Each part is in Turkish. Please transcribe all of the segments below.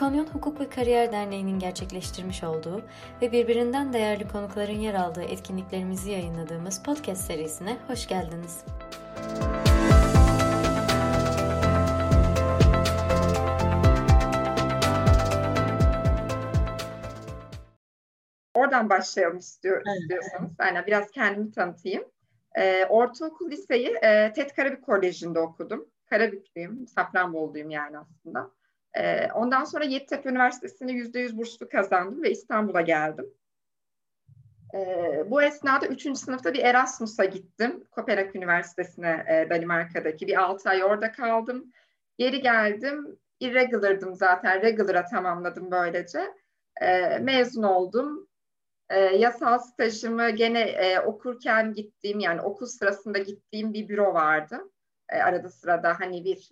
İkonyon Hukuk ve Kariyer Derneği'nin gerçekleştirmiş olduğu ve birbirinden değerli konukların yer aldığı etkinliklerimizi yayınladığımız podcast serisine hoş geldiniz. Oradan başlayalım istiyor, istiyorsanız. Aynen biraz kendimi tanıtayım. E, ortaokul liseyi e, TED Karabük Koleji'nde okudum. Karabüklüyüm, Safranboluluyum yani aslında. Ondan sonra Yeditepe Üniversitesi'ne yüzde yüz burslu kazandım ve İstanbul'a geldim. Bu esnada üçüncü sınıfta bir Erasmus'a gittim. Kopenhag Üniversitesi'ne Danimarka'daki. Bir altı ay orada kaldım. Geri geldim. Irregular'dım zaten. Regular'a tamamladım böylece. Mezun oldum. E, yasal stajımı gene okurken gittiğim yani okul sırasında gittiğim bir büro vardı. Arada sırada hani bir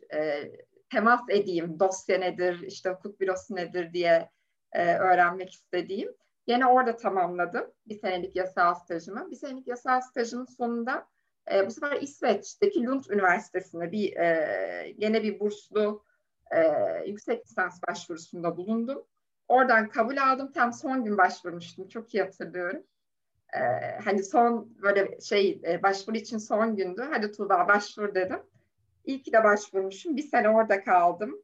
temas edeyim, dosya nedir, işte hukuk bürosu nedir diye e, öğrenmek istediğim. Yine orada tamamladım bir senelik yasal stajımı. Bir senelik yasal stajımın sonunda e, bu sefer İsveç'teki Lund Üniversitesi'nde bir e, gene bir burslu e, yüksek lisans başvurusunda bulundum. Oradan kabul aldım. Tam son gün başvurmuştum. Çok iyi hatırlıyorum. Ee, hani son böyle şey e, başvuru için son gündü. Hadi Tuğba başvur dedim. İyi ki de başvurmuşum. Bir sene orada kaldım.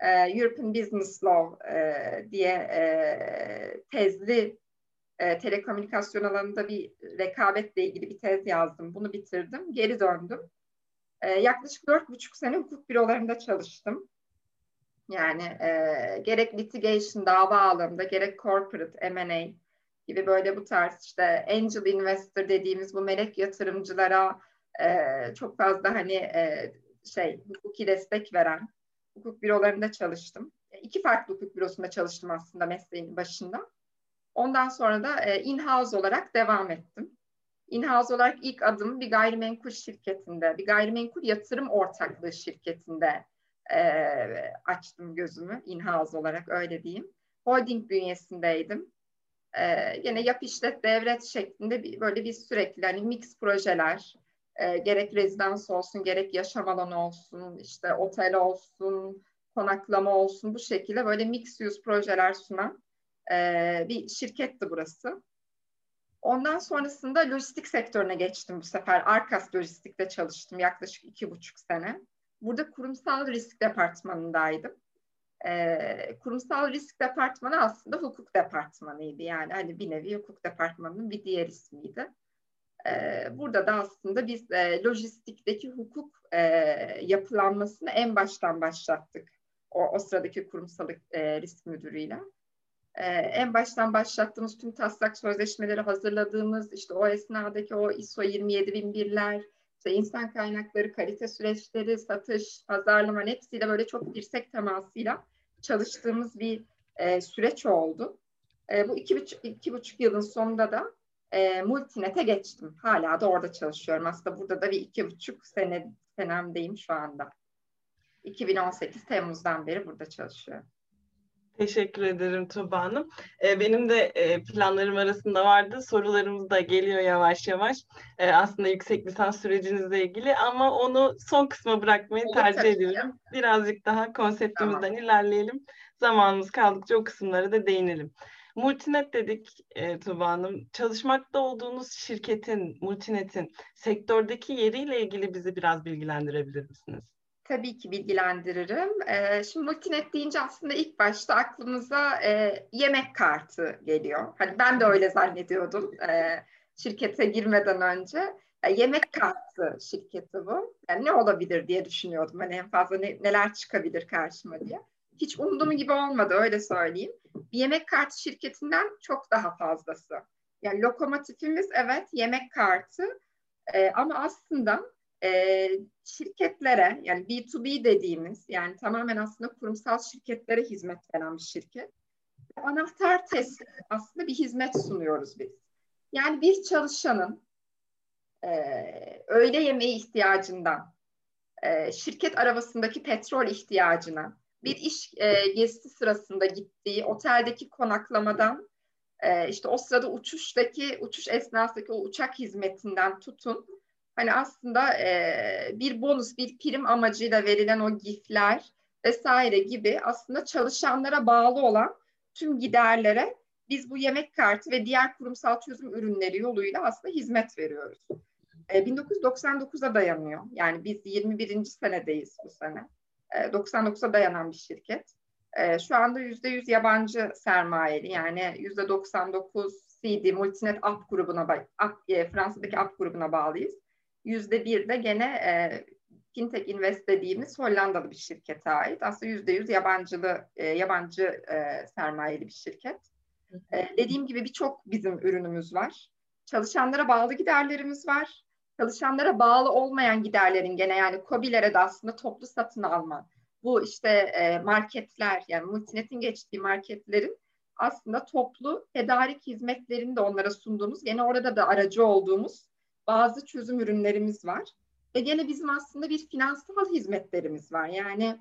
Ee, European Business Law e, diye e, tezli e, telekomünikasyon alanında bir rekabetle ilgili bir tez yazdım. Bunu bitirdim. Geri döndüm. E, yaklaşık dört buçuk sene hukuk bürolarında çalıştım. Yani e, gerek litigation dava alanında gerek corporate M&A gibi böyle bu tarz işte angel investor dediğimiz bu melek yatırımcılara e, çok fazla hani e, şey hukuki destek veren hukuk bürolarında çalıştım. İki farklı hukuk bürosunda çalıştım aslında mesleğin başında. Ondan sonra da e, in-house olarak devam ettim. In-house olarak ilk adım bir gayrimenkul şirketinde, bir gayrimenkul yatırım ortaklığı şirketinde e, açtım gözümü in-house olarak öyle diyeyim. Holding bünyesindeydim. E, yine yap işlet devret şeklinde bir, böyle bir sürekli hani mix projeler e, gerek rezidans olsun gerek yaşam alanı olsun işte otel olsun konaklama olsun bu şekilde böyle mix use projeler sunan e, bir şirketti burası. Ondan sonrasında lojistik sektörüne geçtim bu sefer. Arkas Lojistik'te çalıştım yaklaşık iki buçuk sene. Burada kurumsal risk departmanındaydım. Ee, kurumsal risk departmanı aslında hukuk departmanıydı. Yani hani bir nevi hukuk departmanının bir diğer ismiydi. Ee, burada da aslında biz e, lojistikteki hukuk e, yapılanmasını en baştan başlattık. O, o sıradaki kurumsal e, risk müdürüyle. En baştan başlattığımız tüm taslak sözleşmeleri hazırladığımız, işte o esnadaki o ISO 27001'ler, işte insan kaynakları, kalite süreçleri, satış, pazarlama hepsiyle böyle çok dirsek temasıyla çalıştığımız bir e, süreç oldu. E, bu iki buçuk, iki buçuk yılın sonunda da e, Multinet'e geçtim. Hala da orada çalışıyorum. Aslında burada da bir iki buçuk sene senemdeyim şu anda. 2018 Temmuz'dan beri burada çalışıyorum. Teşekkür ederim Tuba Hanım. Ee, benim de e, planlarım arasında vardı. Sorularımız da geliyor yavaş yavaş. Ee, aslında yüksek lisans sürecinizle ilgili ama onu son kısma bırakmayı evet, tercih ediyorum. Birazcık daha konseptimizden tamam. ilerleyelim. Zamanımız kaldıkça o kısımlara da değinelim. Multinet dedik e, Tuba Hanım. Çalışmakta olduğunuz şirketin, Multinet'in sektördeki yeriyle ilgili bizi biraz bilgilendirebilir misiniz? Tabii ki bilgilendiririm. Ee, şimdi multinet deyince aslında ilk başta aklımıza e, yemek kartı geliyor. Hani ben de öyle zannediyordum e, şirkete girmeden önce. E, yemek kartı şirketi bu. Yani ne olabilir diye düşünüyordum. Hani en fazla ne, neler çıkabilir karşıma diye. Hiç umduğum gibi olmadı öyle söyleyeyim. Bir yemek kartı şirketinden çok daha fazlası. Yani lokomotifimiz evet yemek kartı e, ama aslında e, şirketlere yani B2B dediğimiz yani tamamen aslında kurumsal şirketlere hizmet veren bir şirket. Anahtar teslim aslında bir hizmet sunuyoruz biz. Yani bir çalışanın e, öğle yemeği ihtiyacından, e, şirket arabasındaki petrol ihtiyacına, bir iş e, gezisi sırasında gittiği oteldeki konaklamadan, e, işte o sırada uçuştaki, uçuş esnasındaki o uçak hizmetinden tutun, hani aslında e, bir bonus, bir prim amacıyla verilen o gifler, vesaire gibi aslında çalışanlara bağlı olan tüm giderlere biz bu yemek kartı ve diğer kurumsal çözüm ürünleri yoluyla aslında hizmet veriyoruz. E, 1999'a dayanıyor. Yani biz 21. senedeyiz bu sene. E, 99'a dayanan bir şirket. E, şu anda %100 yabancı sermayeli yani %99 CD Multinet App grubuna app, e, Fransa'daki App grubuna bağlıyız. %1 de gene e, Fintech Invest dediğimiz Hollandalı bir şirkete ait. Aslında %100 yabancılı, e, yabancı e, sermayeli bir şirket. E, dediğim gibi birçok bizim ürünümüz var. Çalışanlara bağlı giderlerimiz var. Çalışanlara bağlı olmayan giderlerin gene yani COBİ'lere de aslında toplu satın alma. Bu işte e, marketler yani multinetin geçtiği marketlerin aslında toplu tedarik hizmetlerini de onlara sunduğumuz, gene orada da aracı olduğumuz bazı çözüm ürünlerimiz var. Ve gene bizim aslında bir finansal hizmetlerimiz var. Yani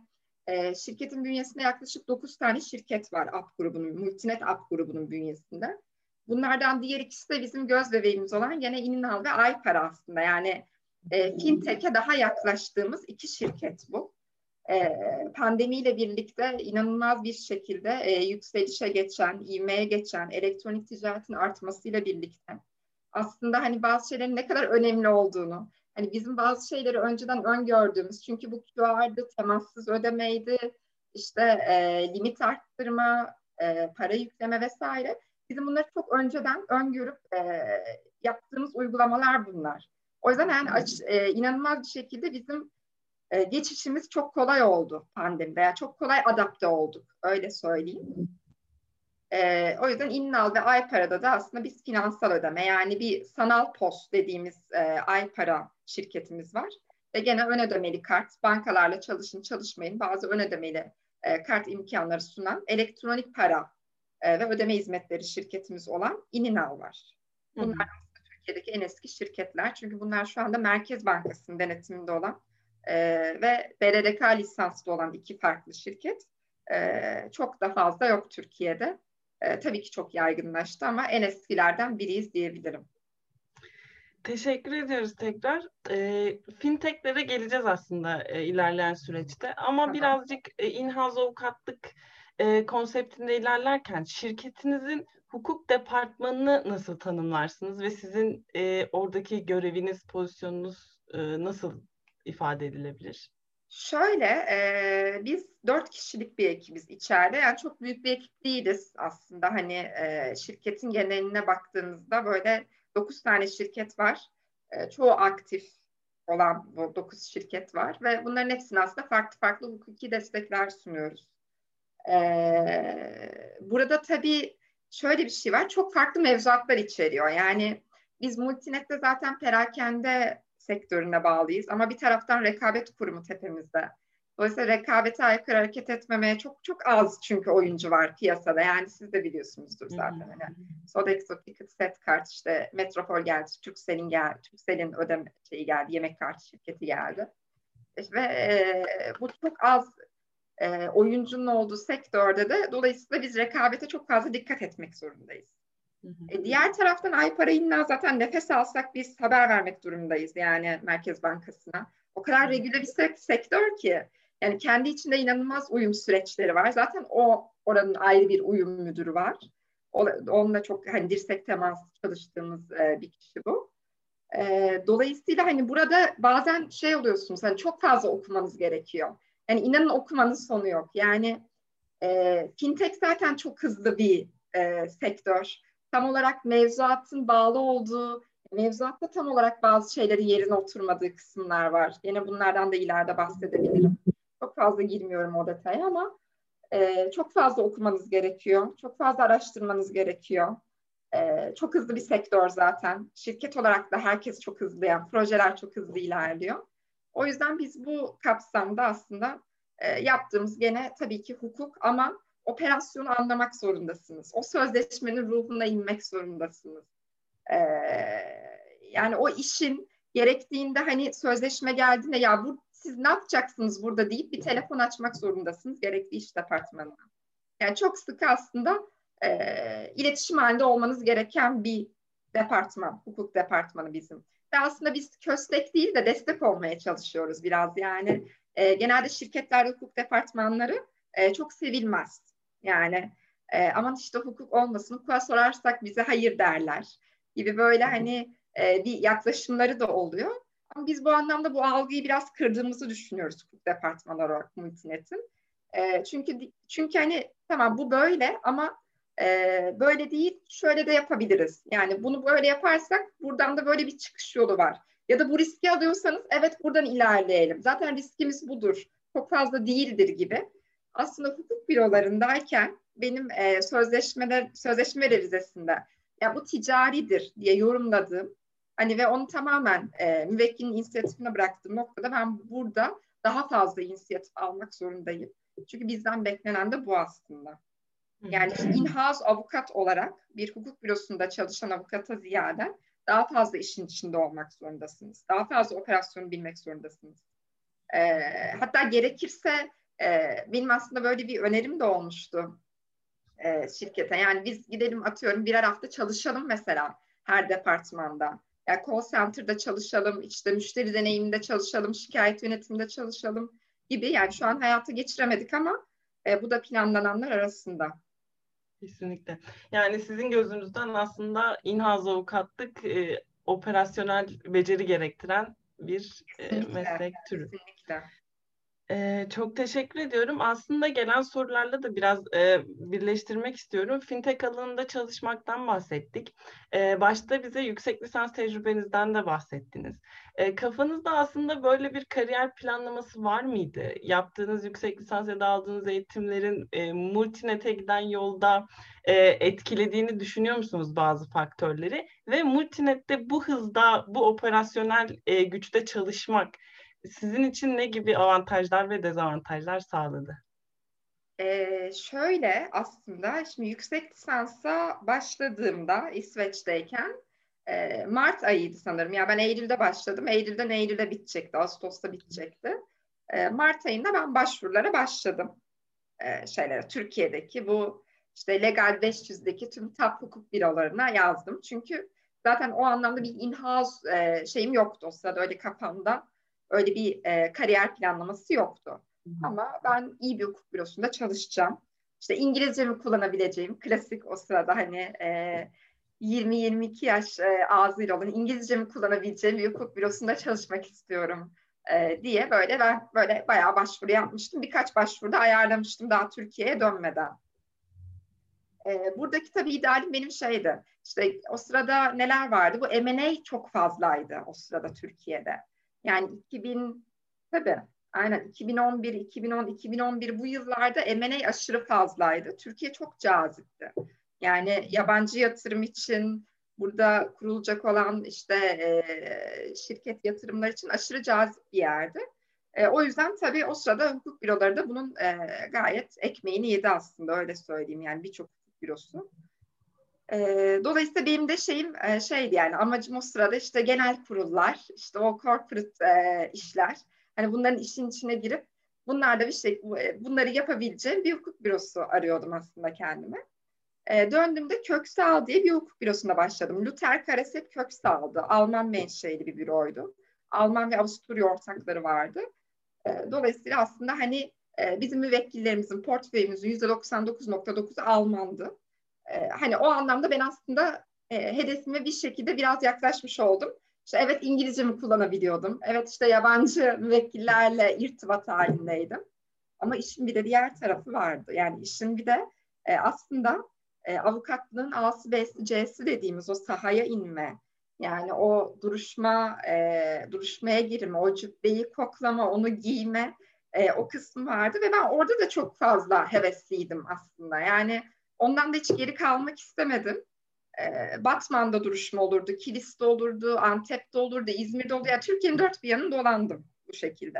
e, şirketin bünyesinde yaklaşık 9 tane şirket var App grubunun, Multinet App grubunun bünyesinde. Bunlardan diğer ikisi de bizim göz bebeğimiz olan gene İninal ve Aypar aslında. Yani e, fintech'e daha yaklaştığımız iki şirket bu. E, pandemiyle birlikte inanılmaz bir şekilde e, yükselişe geçen, ivmeye geçen elektronik ticaretin artmasıyla birlikte aslında hani bazı şeylerin ne kadar önemli olduğunu, hani bizim bazı şeyleri önceden öngördüğümüz çünkü bu QR'dı, temassız ödemeydi, işte e, limit arttırma, e, para yükleme vesaire. Bizim bunları çok önceden öngörüp e, yaptığımız uygulamalar bunlar. O yüzden yani aç, e, inanılmaz bir şekilde bizim e, geçişimiz çok kolay oldu pandemi veya çok kolay adapte olduk öyle söyleyeyim. E, o yüzden İnnal ve Aypara'da da aslında biz finansal ödeme yani bir sanal post dediğimiz e, Aypara şirketimiz var. Ve gene ön ödemeli kart, bankalarla çalışın çalışmayın bazı ön ödemeli e, kart imkanları sunan elektronik para e, ve ödeme hizmetleri şirketimiz olan İninal var. Bunlar hı Türkiye'deki en eski şirketler. Çünkü bunlar şu anda Merkez Bankası'nın denetiminde olan e, ve BRDK lisanslı olan iki farklı şirket. E, çok da fazla yok Türkiye'de. E, tabii ki çok yaygınlaştı ama en eskilerden biriyiz diyebilirim. Teşekkür ediyoruz tekrar. E, fintechlere geleceğiz aslında e, ilerleyen süreçte ama Aha. birazcık e, in-house avukatlık e, konseptinde ilerlerken şirketinizin hukuk departmanını nasıl tanımlarsınız ve sizin e, oradaki göreviniz, pozisyonunuz e, nasıl ifade edilebilir? Şöyle, e, biz dört kişilik bir ekibiz içeride. Yani çok büyük bir ekip değiliz aslında. Hani e, şirketin geneline baktığımızda böyle dokuz tane şirket var. E, çoğu aktif olan bu dokuz şirket var ve bunların hepsine aslında farklı farklı hukuki destekler sunuyoruz. E, burada tabii şöyle bir şey var. Çok farklı mevzuatlar içeriyor. Yani biz Multinet'te zaten perakende sektörüne bağlıyız. Ama bir taraftan rekabet kurumu tepemizde. Dolayısıyla rekabete aykırı hareket etmemeye çok çok az çünkü oyuncu var piyasada. Yani siz de biliyorsunuzdur zaten. Hani Sodexo, Ticket, Set Kart, işte Metropol geldi, Turkcell'in geldi, Turkcell'in ödeme şeyi geldi, yemek kartı şirketi geldi. Ve e, bu çok az e, oyuncunun olduğu sektörde de dolayısıyla biz rekabete çok fazla dikkat etmek zorundayız. E, diğer taraftan ay parayla zaten nefes alsak biz haber vermek durumundayız yani Merkez Bankası'na. O kadar regüle bir sektör ki yani kendi içinde inanılmaz uyum süreçleri var. Zaten o oranın ayrı bir uyum müdürü var. onunla çok hani dirsek temas çalıştığımız e, bir kişi bu. E, dolayısıyla hani burada bazen şey oluyorsunuz hani çok fazla okumanız gerekiyor. Yani inanın okumanın sonu yok. Yani e, fintech zaten çok hızlı bir e, sektör tam olarak mevzuatın bağlı olduğu, mevzuatta tam olarak bazı şeyleri yerine oturmadığı kısımlar var. Yine bunlardan da ileride bahsedebilirim. Çok fazla girmiyorum o detaya ama e, çok fazla okumanız gerekiyor. Çok fazla araştırmanız gerekiyor. E, çok hızlı bir sektör zaten. Şirket olarak da herkes çok hızlı, yani projeler çok hızlı ilerliyor. O yüzden biz bu kapsamda aslında e, yaptığımız gene tabii ki hukuk ama operasyonu anlamak zorundasınız. O sözleşmenin ruhuna inmek zorundasınız. Ee, yani o işin gerektiğinde hani sözleşme geldiğinde ya bu siz ne yapacaksınız burada deyip bir telefon açmak zorundasınız gerekli iş departmanına. Yani çok sık aslında e, iletişim halinde olmanız gereken bir departman, hukuk departmanı bizim. Ve aslında biz köstek değil de destek olmaya çalışıyoruz biraz. Yani e, genelde şirketlerde hukuk departmanları e, çok sevilmez. Yani e, aman işte hukuk olmasın, hukuka sorarsak bize hayır derler gibi böyle hani e, bir yaklaşımları da oluyor. Ama biz bu anlamda bu algıyı biraz kırdığımızı düşünüyoruz hukuk departmanları olarak Multinet'in. E, çünkü çünkü hani tamam bu böyle ama e, böyle değil şöyle de yapabiliriz. Yani bunu böyle yaparsak buradan da böyle bir çıkış yolu var. Ya da bu riski alıyorsanız evet buradan ilerleyelim. Zaten riskimiz budur. Çok fazla değildir gibi. Aslında hukuk bürolarındayken benim e, sözleşmeler sözleşme revizesinde ya bu ticaridir diye yorumladığım hani ve onu tamamen e, müvekkilin inisiyatifine bıraktığım noktada ben burada daha fazla inisiyatif almak zorundayım. Çünkü bizden beklenen de bu aslında. Yani in-house avukat olarak bir hukuk bürosunda çalışan avukata ziyade daha fazla işin içinde olmak zorundasınız. Daha fazla operasyonu bilmek zorundasınız. E, hatta gerekirse e, benim aslında böyle bir önerim de olmuştu e, şirkete. Yani biz gidelim atıyorum birer hafta çalışalım mesela her departmanda. Yani call center'da çalışalım, işte müşteri deneyiminde çalışalım, şikayet yönetiminde çalışalım gibi. Yani şu an hayata geçiremedik ama e, bu da planlananlar arasında. Kesinlikle. Yani sizin gözünüzden aslında in-house avukatlık e, operasyonel beceri gerektiren bir e, meslek türü. Kesinlikle. Ee, çok teşekkür ediyorum. Aslında gelen sorularla da biraz e, birleştirmek istiyorum. Fintech alanında çalışmaktan bahsettik. Ee, başta bize yüksek lisans tecrübenizden de bahsettiniz. Ee, kafanızda aslında böyle bir kariyer planlaması var mıydı? Yaptığınız yüksek lisans ya da aldığınız eğitimlerin e, multinete giden yolda e, etkilediğini düşünüyor musunuz bazı faktörleri? Ve multinette bu hızda, bu operasyonel e, güçte çalışmak sizin için ne gibi avantajlar ve dezavantajlar sağladı? Ee, şöyle aslında şimdi yüksek lisansa başladığımda İsveç'teyken e, Mart ayıydı sanırım. Ya ben Eylül'de başladım. Eylül'den Eylül'de bitecekti. Ağustos'ta bitecekti. E, Mart ayında ben başvurulara başladım. E, şeylere Türkiye'deki bu işte Legal 500'deki tüm top hukuk bürolarına yazdım. Çünkü zaten o anlamda bir in-house e, şeyim yoktu o sırada öyle kafamda öyle bir e, kariyer planlaması yoktu. Hı. Ama ben iyi bir hukuk bürosunda çalışacağım. İşte İngilizce mi kullanabileceğim, klasik o sırada hani e, 20-22 yaş e, ağzıyla olan İngilizce mi kullanabileceğim bir hukuk bürosunda çalışmak istiyorum e, diye böyle ben böyle bayağı başvuru yapmıştım. Birkaç başvuruda ayarlamıştım daha Türkiye'ye dönmeden. E, buradaki tabii idealim benim şeydi. İşte o sırada neler vardı? Bu M&A çok fazlaydı o sırada Türkiye'de. Yani 2000 tabii aynen 2011, 2010, 2011 bu yıllarda M&A aşırı fazlaydı. Türkiye çok cazipti. Yani yabancı yatırım için burada kurulacak olan işte e, şirket yatırımlar için aşırı cazip bir yerdi. E, o yüzden tabii o sırada hukuk büroları da bunun e, gayet ekmeğini yedi aslında öyle söyleyeyim yani birçok hukuk bürosu. E, dolayısıyla benim de şeyim e, şeydi yani amacım o sırada işte genel kurullar, işte o corporate e, işler. Hani bunların işin içine girip bunlarda bir şey bunları yapabileceğim bir hukuk bürosu arıyordum aslında kendime. E, döndüğümde Köksal diye bir hukuk bürosunda başladım. Luther Karaset Köksal'dı. Alman menşeli bir büroydu. Alman ve Avusturya ortakları vardı. E, dolayısıyla aslında hani e, bizim müvekkillerimizin portföyümüzün %99.9'u Almandı e, hani o anlamda ben aslında e, hedefime bir şekilde biraz yaklaşmış oldum. İşte evet İngilizce mi kullanabiliyordum. Evet işte yabancı müvekkillerle irtibat halindeydim. Ama işin bir de diğer tarafı vardı. Yani işin bir de e, aslında e, avukatlığın A'sı B'si C'si dediğimiz o sahaya inme. Yani o duruşma, e, duruşmaya girme, o cübbeyi koklama, onu giyme e, o kısmı vardı ve ben orada da çok fazla hevesliydim aslında. Yani Ondan da hiç geri kalmak istemedim. Ee, Batman'da duruşma olurdu, Kilis'te olurdu, Antep'te olurdu, İzmir'de olurdu. Yani Türkiye'nin dört bir yanını dolandım bu şekilde.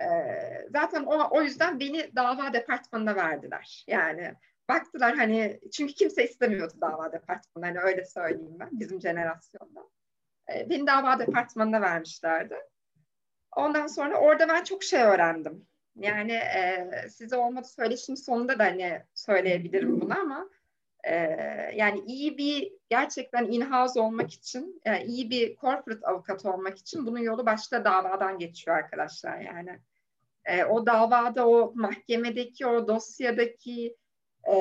Ee, zaten o, o yüzden beni dava departmanına verdiler. Yani baktılar hani çünkü kimse istemiyordu dava departmanı hani öyle söyleyeyim ben bizim jenerasyonda. Ee, beni dava departmanına vermişlerdi. Ondan sonra orada ben çok şey öğrendim. Yani e, size olmadı söyleşim sonunda da hani söyleyebilirim bunu ama e, yani iyi bir gerçekten in-house olmak için, yani iyi bir corporate avukat olmak için bunun yolu başta davadan geçiyor arkadaşlar yani. E, o davada, o mahkemedeki, o dosyadaki e,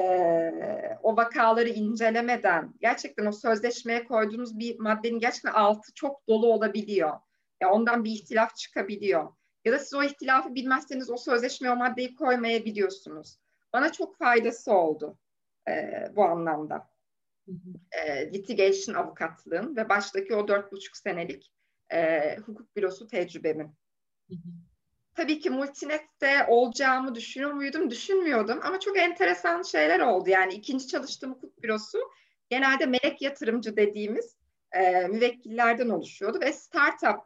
o vakaları incelemeden gerçekten o sözleşmeye koyduğunuz bir maddenin gerçekten altı çok dolu olabiliyor. Ya ondan bir ihtilaf çıkabiliyor. Ya da siz o ihtilafı bilmezseniz o sözleşmeye o maddeyi koymayabiliyorsunuz. Bana çok faydası oldu e, bu anlamda. E, litigation avukatlığın ve baştaki o dört buçuk senelik e, hukuk bürosu tecrübemin. Tabii ki multinette olacağımı düşünüyor muydum? Düşünmüyordum ama çok enteresan şeyler oldu. Yani ikinci çalıştığım hukuk bürosu genelde melek yatırımcı dediğimiz e, müvekkillerden oluşuyordu ve startup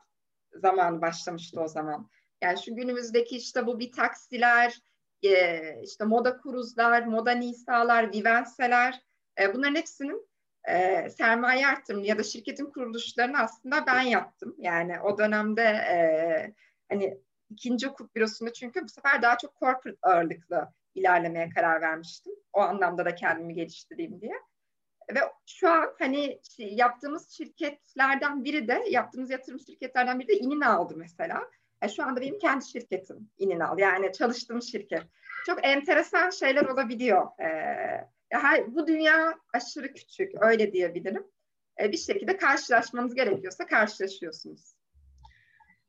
zamanı başlamıştı o zaman. Yani şu günümüzdeki işte bu bir taksiler, e, işte moda kuruzlar, moda nisalar, vivenseler e, bunların hepsinin e, sermaye arttırımı ya da şirketin kuruluşlarını aslında ben yaptım. Yani o dönemde e, hani ikinci hukuk bürosunda çünkü bu sefer daha çok corporate ağırlıklı ilerlemeye karar vermiştim. O anlamda da kendimi geliştireyim diye. Ve şu an hani yaptığımız şirketlerden biri de, yaptığımız yatırım şirketlerden biri de inin aldı mesela. Yani şu anda benim kendi şirketim inin al. Yani çalıştığım şirket. Çok enteresan şeyler olabiliyor. Ee, her, bu dünya aşırı küçük, öyle diyebilirim. Ee, bir şekilde karşılaşmanız gerekiyorsa karşılaşıyorsunuz.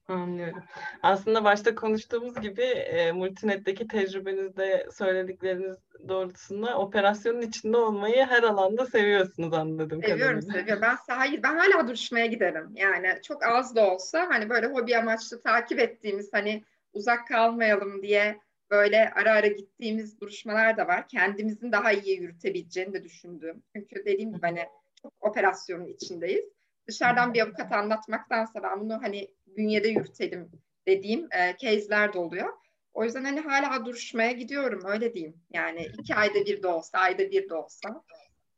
Anlıyorum. Aslında başta konuştuğumuz gibi e, Multinet'teki tecrübenizde söyledikleriniz doğrultusunda operasyonun içinde olmayı her alanda seviyorsunuz anladım. Seviyorum, kadarıyla. seviyorum. Ben hayır ben hala duruşmaya giderim. Yani çok az da olsa hani böyle hobi amaçlı takip ettiğimiz hani uzak kalmayalım diye böyle ara ara gittiğimiz duruşmalar da var. Kendimizin daha iyi yürütebileceğini de düşündüğüm. Çünkü dediğim gibi hani çok operasyonun içindeyiz. Dışarıdan bir avukat anlatmaktansa ben bunu hani bünyede yürütelim dediğim e, case'ler de oluyor. O yüzden hani hala duruşmaya gidiyorum öyle diyeyim. Yani iki ayda bir de olsa, ayda bir de olsa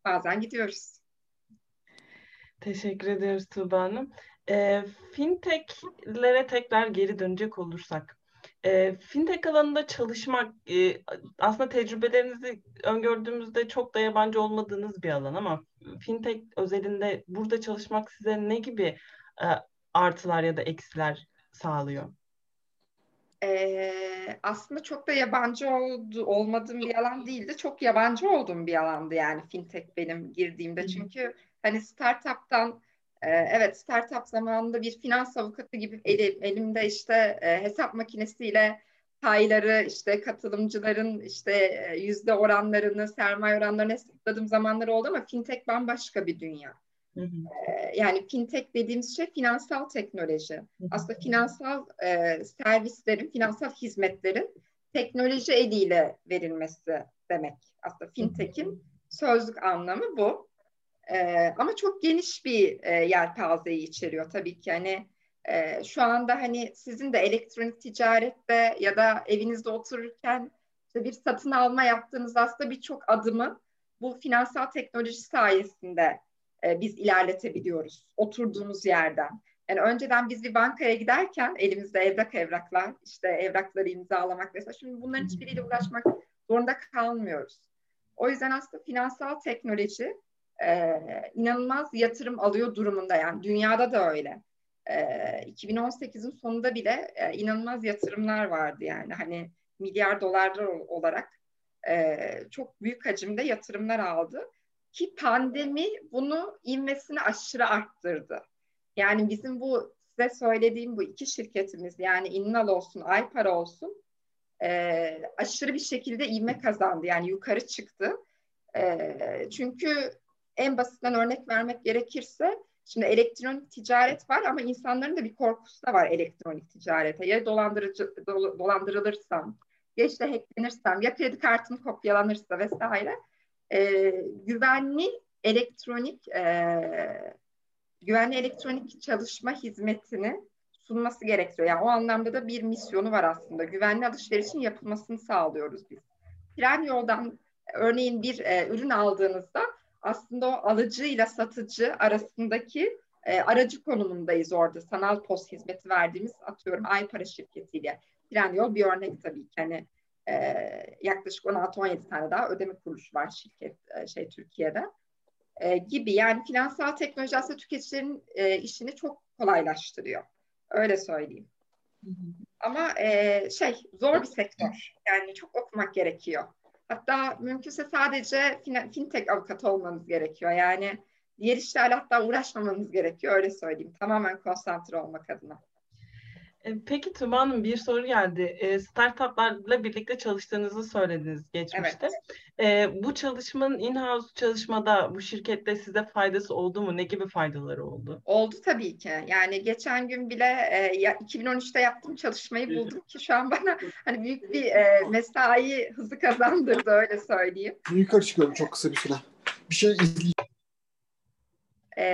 bazen gidiyoruz. Teşekkür ederiz Tuğba Hanım. E, fintechlere tekrar geri dönecek olursak, e, fintech alanında çalışmak e, aslında tecrübelerinizi öngördüğümüzde çok da yabancı olmadığınız bir alan ama fintech özelinde burada çalışmak size ne gibi e, artılar ya da eksiler sağlıyor? Ee, aslında çok da yabancı oldu, olmadığım bir alan değildi. Çok yabancı olduğum bir alandı yani fintech benim girdiğimde. Çünkü hani startup'tan evet startup zamanında bir finans avukatı gibi elim, elimde işte e, hesap makinesiyle payları işte katılımcıların işte e, yüzde oranlarını sermaye oranlarını hesapladığım zamanlar oldu ama fintech bambaşka bir dünya. Hı hı. Yani fintech dediğimiz şey finansal teknoloji. Hı hı. Aslında finansal e, servislerin, finansal hizmetlerin teknoloji eliyle verilmesi demek. Aslında fintech'in sözlük anlamı bu. E, ama çok geniş bir e, yelpazeyi içeriyor tabii ki. Hani e, şu anda hani sizin de elektronik ticarette ya da evinizde otururken işte bir satın alma yaptığınız aslında birçok adımı bu finansal teknoloji sayesinde e, biz ilerletebiliyoruz oturduğumuz yerden. Yani önceden biz bir bankaya giderken elimizde evrak evraklar, işte evrakları imzalamak mesela şimdi bunların hiçbiriyle uğraşmak zorunda kalmıyoruz. O yüzden aslında finansal teknoloji e, inanılmaz yatırım alıyor durumunda yani dünyada da öyle. E, 2018'in sonunda bile e, inanılmaz yatırımlar vardı yani hani milyar dolarlar olarak e, çok büyük hacimde yatırımlar aldı. Ki pandemi bunu inmesini aşırı arttırdı. Yani bizim bu size söylediğim bu iki şirketimiz yani İnnal olsun, Aypara olsun e, aşırı bir şekilde ivme kazandı. Yani yukarı çıktı. E, çünkü en basitten örnek vermek gerekirse şimdi elektronik ticaret var ama insanların da bir korkusu da var elektronik ticarete. Ya dolandırıcı dolandırılırsam, ya işte hacklenirsem, ya kredi kartım kopyalanırsa vesaire e, güvenli elektronik e, güvenli elektronik çalışma hizmetini sunması gerekiyor. Yani o anlamda da bir misyonu var aslında. Güvenli alışverişin yapılmasını sağlıyoruz biz. Tren yoldan örneğin bir e, ürün aldığınızda aslında o alıcı ile satıcı arasındaki e, aracı konumundayız orada. Sanal post hizmeti verdiğimiz atıyorum Aypara şirketiyle. Trendyol bir örnek tabii ki. Hani e, yaklaşık 16-17 tane daha ödeme kuruluşu var şirket e, şey Türkiye'de. e, gibi. Yani finansal teknoloji aslında tüketicilerin e, işini çok kolaylaştırıyor. Öyle söyleyeyim. Ama e, şey zor bir sektör. Yani çok okumak gerekiyor. Hatta mümkünse sadece fintech avukatı olmanız gerekiyor. Yani diğer işlerle hatta uğraşmamanız gerekiyor. Öyle söyleyeyim. Tamamen konsantre olmak adına. E, peki Tuba Hanım bir soru geldi. E, startuplarla birlikte çalıştığınızı söylediniz geçmişte. Evet. E, bu çalışmanın in-house çalışmada bu şirkette size faydası oldu mu? Ne gibi faydaları oldu? Oldu tabii ki. Yani geçen gün bile e, ya 2013'te yaptığım çalışmayı buldum ki şu an bana hani büyük bir mesai hızı kazandırdı öyle söyleyeyim. Yukarı çıkıyorum çok kısa bir süre. Bir şey izleyeyim. E,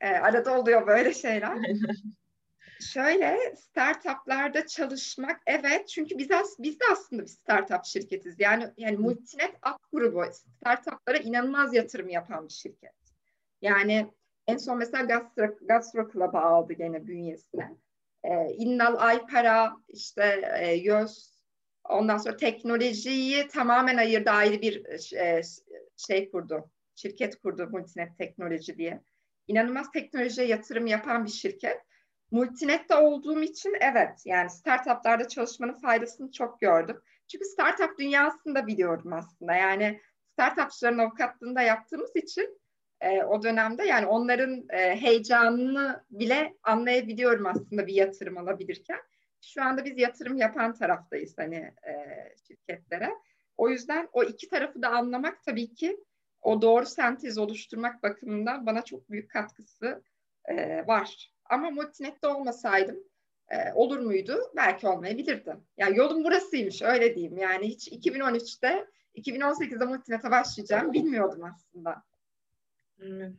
e, arada oluyor böyle şeyler. Şöyle startuplarda çalışmak evet çünkü biz as biz de aslında bir startup şirketiz. Yani yani Multinet App grubu startuplara inanılmaz yatırım yapan bir şirket. Yani en son mesela Gastro, Gastro Club'a aldı gene bünyesine. Ee, İnnal Aypara, işte e, YÖS, ondan sonra teknolojiyi tamamen ayırdı ayrı bir e, şey kurdu. Şirket kurdu Multinet Teknoloji diye. İnanılmaz teknolojiye yatırım yapan bir şirket. Multinet'te olduğum için evet yani startuplarda çalışmanın faydasını çok gördüm. Çünkü startup dünyasında biliyorum aslında. Yani startupçıların avukatlığında yaptığımız için e, o dönemde yani onların e, heyecanını bile anlayabiliyorum aslında bir yatırım alabilirken. Şu anda biz yatırım yapan taraftayız hani e, şirketlere. O yüzden o iki tarafı da anlamak tabii ki o doğru sentez oluşturmak bakımından bana çok büyük katkısı e, var. Ama Multinet'te olmasaydım e, olur muydu? Belki olmayabilirdi. Yani yolum burasıymış öyle diyeyim. Yani hiç 2013'te 2018'de Multinet'e başlayacağım bilmiyordum aslında. Evet.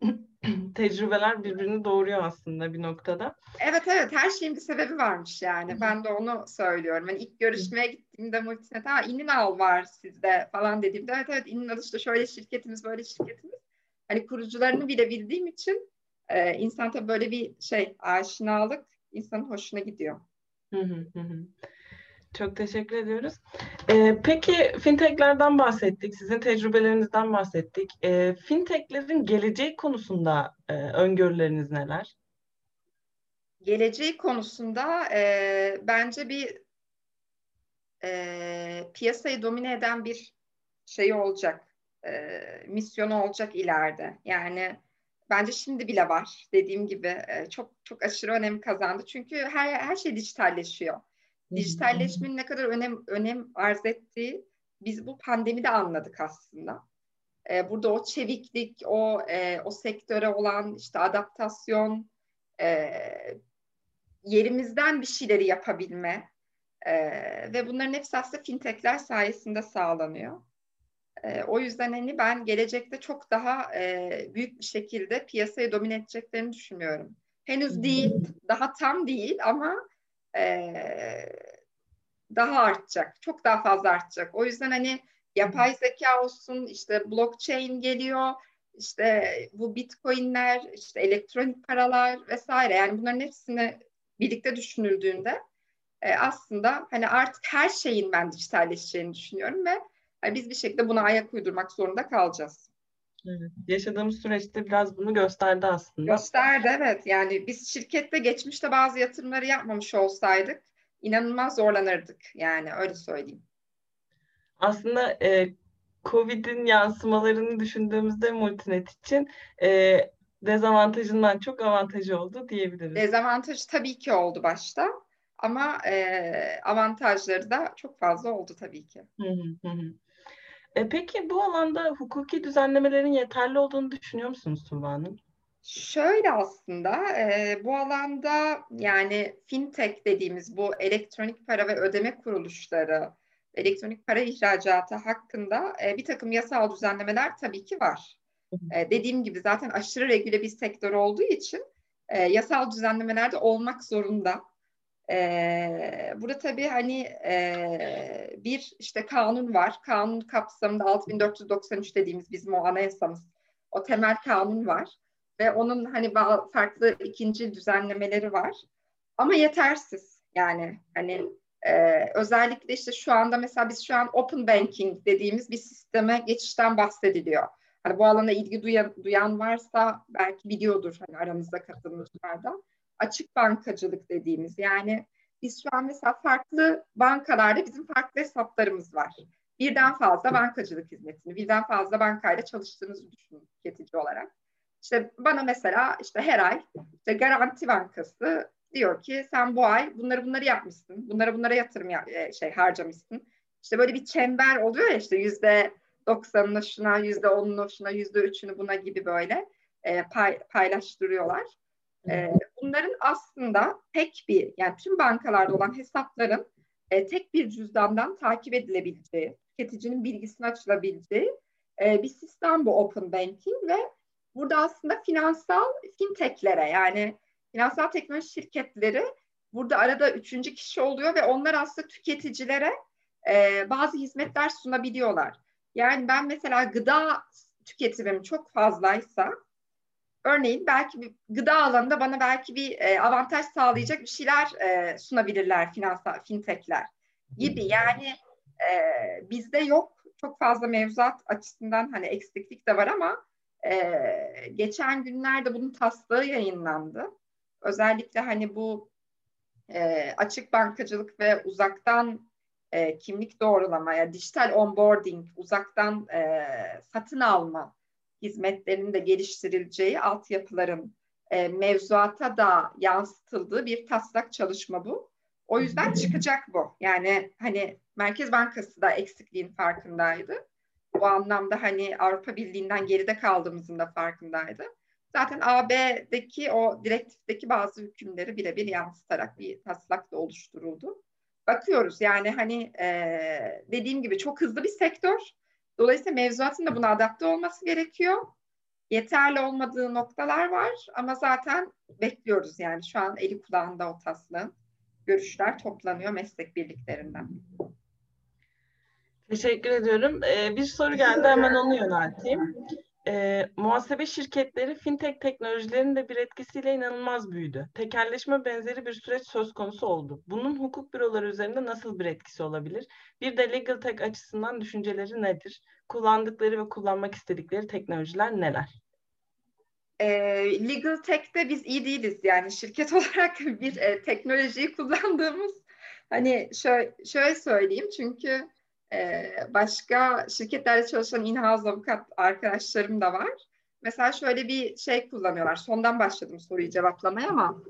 Tecrübeler birbirini doğuruyor aslında bir noktada. Evet evet her şeyin bir sebebi varmış yani. Ben de onu söylüyorum. Yani ilk görüşmeye gittiğimde Multinet ha İninal var sizde falan dediğimde evet evet İninal işte şöyle şirketimiz böyle şirketimiz. Hani kurucularını bile bildiğim için e, insan tabii böyle bir şey aşinalık insanın hoşuna gidiyor. Çok teşekkür ediyoruz. Ee, peki fintechlerden bahsettik, sizin tecrübelerinizden bahsettik. Ee, fintechlerin geleceği konusunda e, öngörüleriniz neler? Geleceği konusunda e, bence bir e, piyasayı domine eden bir şey olacak, e, misyonu olacak ileride. Yani bence şimdi bile var. Dediğim gibi e, çok çok aşırı önem kazandı. Çünkü her her şey dijitalleşiyor. Dijitalleşmenin ne kadar önem önem arz ettiği biz bu pandemide anladık aslında. E, burada o çeviklik, o e, o sektöre olan işte adaptasyon, yerimizden bir şeyleri yapabilme ve bunların hepsi aslında fintechler sayesinde sağlanıyor. E, o yüzden hani ben gelecekte çok daha e, büyük bir şekilde piyasayı domine edeceklerini düşünüyorum. Henüz değil, daha tam değil ama e, daha artacak, çok daha fazla artacak. O yüzden hani yapay zeka olsun, işte blockchain geliyor, işte bu bitcoinler, işte elektronik paralar vesaire yani bunların hepsini birlikte düşünüldüğünde e, aslında hani artık her şeyin ben dijitalleşeceğini düşünüyorum ve biz bir şekilde buna ayak uydurmak zorunda kalacağız. Evet, yaşadığımız süreçte biraz bunu gösterdi aslında. Gösterdi evet. Yani biz şirkette geçmişte bazı yatırımları yapmamış olsaydık inanılmaz zorlanırdık. Yani öyle söyleyeyim. Aslında e, Covid'in yansımalarını düşündüğümüzde Multinet için e, dezavantajından çok avantajı oldu diyebiliriz. Dezavantajı tabii ki oldu başta. Ama e, avantajları da çok fazla oldu tabii ki. Hı hı hı. E, peki bu alanda hukuki düzenlemelerin yeterli olduğunu düşünüyor musunuz Tuğba Hanım? Şöyle aslında e, bu alanda yani fintech dediğimiz bu elektronik para ve ödeme kuruluşları, elektronik para ihracatı hakkında e, bir takım yasal düzenlemeler tabii ki var. E, dediğim gibi zaten aşırı regüle bir sektör olduğu için e, yasal düzenlemeler de olmak zorunda. Ee, burada tabii hani e, bir işte kanun var. Kanun kapsamında 6493 dediğimiz bizim o anayasamız. O temel kanun var. Ve onun hani farklı ikinci düzenlemeleri var. Ama yetersiz. Yani hani e, özellikle işte şu anda mesela biz şu an open banking dediğimiz bir sisteme geçişten bahsediliyor. Hani bu alana ilgi duyan, duyan varsa belki biliyordur hani aramızda katılımcılardan. Açık bankacılık dediğimiz yani biz şu an mesela farklı bankalarda bizim farklı hesaplarımız var. Birden fazla bankacılık hizmetini, birden fazla bankayla çalıştığınızı düşünün tüketici olarak. İşte bana mesela işte her ay işte Garanti Bankası diyor ki sen bu ay bunları bunları yapmışsın. Bunlara bunlara yatırım ya, e, şey harcamışsın. İşte böyle bir çember oluyor ya işte yüzde doksanını şuna, yüzde onunu şuna, yüzde üçünü buna gibi böyle e, pay, paylaştırıyorlar. E, bunların aslında tek bir yani tüm bankalarda olan hesapların e, tek bir cüzdandan takip edilebileceği, tüketicinin bilgisine açılabileceği e, bir sistem bu Open Banking ve burada aslında finansal fintechlere yani finansal teknoloji şirketleri burada arada üçüncü kişi oluyor ve onlar aslında tüketicilere e, bazı hizmetler sunabiliyorlar. Yani ben mesela gıda tüketimim çok fazlaysa örneğin belki bir gıda alanında bana belki bir e, avantaj sağlayacak bir şeyler e, sunabilirler finansal fintechler gibi. Yani e, bizde yok çok fazla mevzuat açısından hani eksiklik de var ama e, geçen günlerde bunun taslağı yayınlandı. Özellikle hani bu e, açık bankacılık ve uzaktan e, kimlik doğrulama ya dijital onboarding, uzaktan e, satın alma hizmetlerinin de geliştirileceği altyapıların e, mevzuata da yansıtıldığı bir taslak çalışma bu. O yüzden çıkacak bu. Yani hani Merkez Bankası da eksikliğin farkındaydı. Bu anlamda hani Avrupa Birliği'nden geride kaldığımızın da farkındaydı. Zaten AB'deki o direktifteki bazı hükümleri birebir yansıtarak bir taslak da oluşturuldu. Bakıyoruz yani hani e, dediğim gibi çok hızlı bir sektör. Dolayısıyla mevzuatın da buna adapte olması gerekiyor. Yeterli olmadığı noktalar var ama zaten bekliyoruz yani şu an eli kulağında o taslağın. Görüşler toplanıyor meslek birliklerinden. Teşekkür ediyorum. Ee, bir soru geldi hemen onu yönelteyim. Ee, muhasebe şirketleri fintech teknolojilerinin de bir etkisiyle inanılmaz büyüdü. Tekelleşme benzeri bir süreç söz konusu oldu. Bunun hukuk büroları üzerinde nasıl bir etkisi olabilir? Bir de legal tech açısından düşünceleri nedir? Kullandıkları ve kullanmak istedikleri teknolojiler neler? E, legal tech'te biz iyi değiliz yani şirket olarak bir e, teknolojiyi kullandığımız hani şöyle, şöyle söyleyeyim çünkü başka şirketlerde çalışan in-house avukat arkadaşlarım da var. Mesela şöyle bir şey kullanıyorlar. Sondan başladım soruyu cevaplamaya ama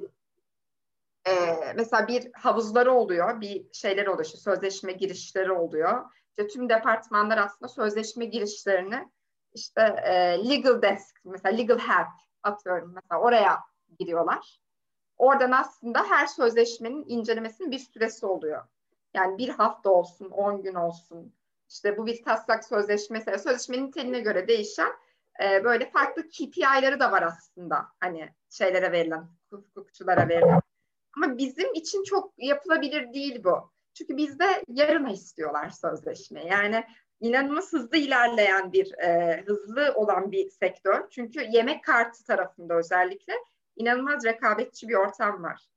e, mesela bir havuzları oluyor, bir şeyler oluyor, işte sözleşme girişleri oluyor. İşte tüm departmanlar aslında sözleşme girişlerini işte e, legal desk, mesela legal help atıyorum mesela oraya giriyorlar. Oradan aslında her sözleşmenin incelemesinin bir süresi oluyor. Yani bir hafta olsun, on gün olsun. İşte bu bir taslak sözleşmesi. Sözleşmenin niteliğine göre değişen e, böyle farklı KPI'leri de var aslında. Hani şeylere verilen, hukukçulara verilen. Ama bizim için çok yapılabilir değil bu. Çünkü bizde yarına istiyorlar sözleşme. Yani inanılmaz hızlı ilerleyen bir, e, hızlı olan bir sektör. Çünkü yemek kartı tarafında özellikle inanılmaz rekabetçi bir ortam var.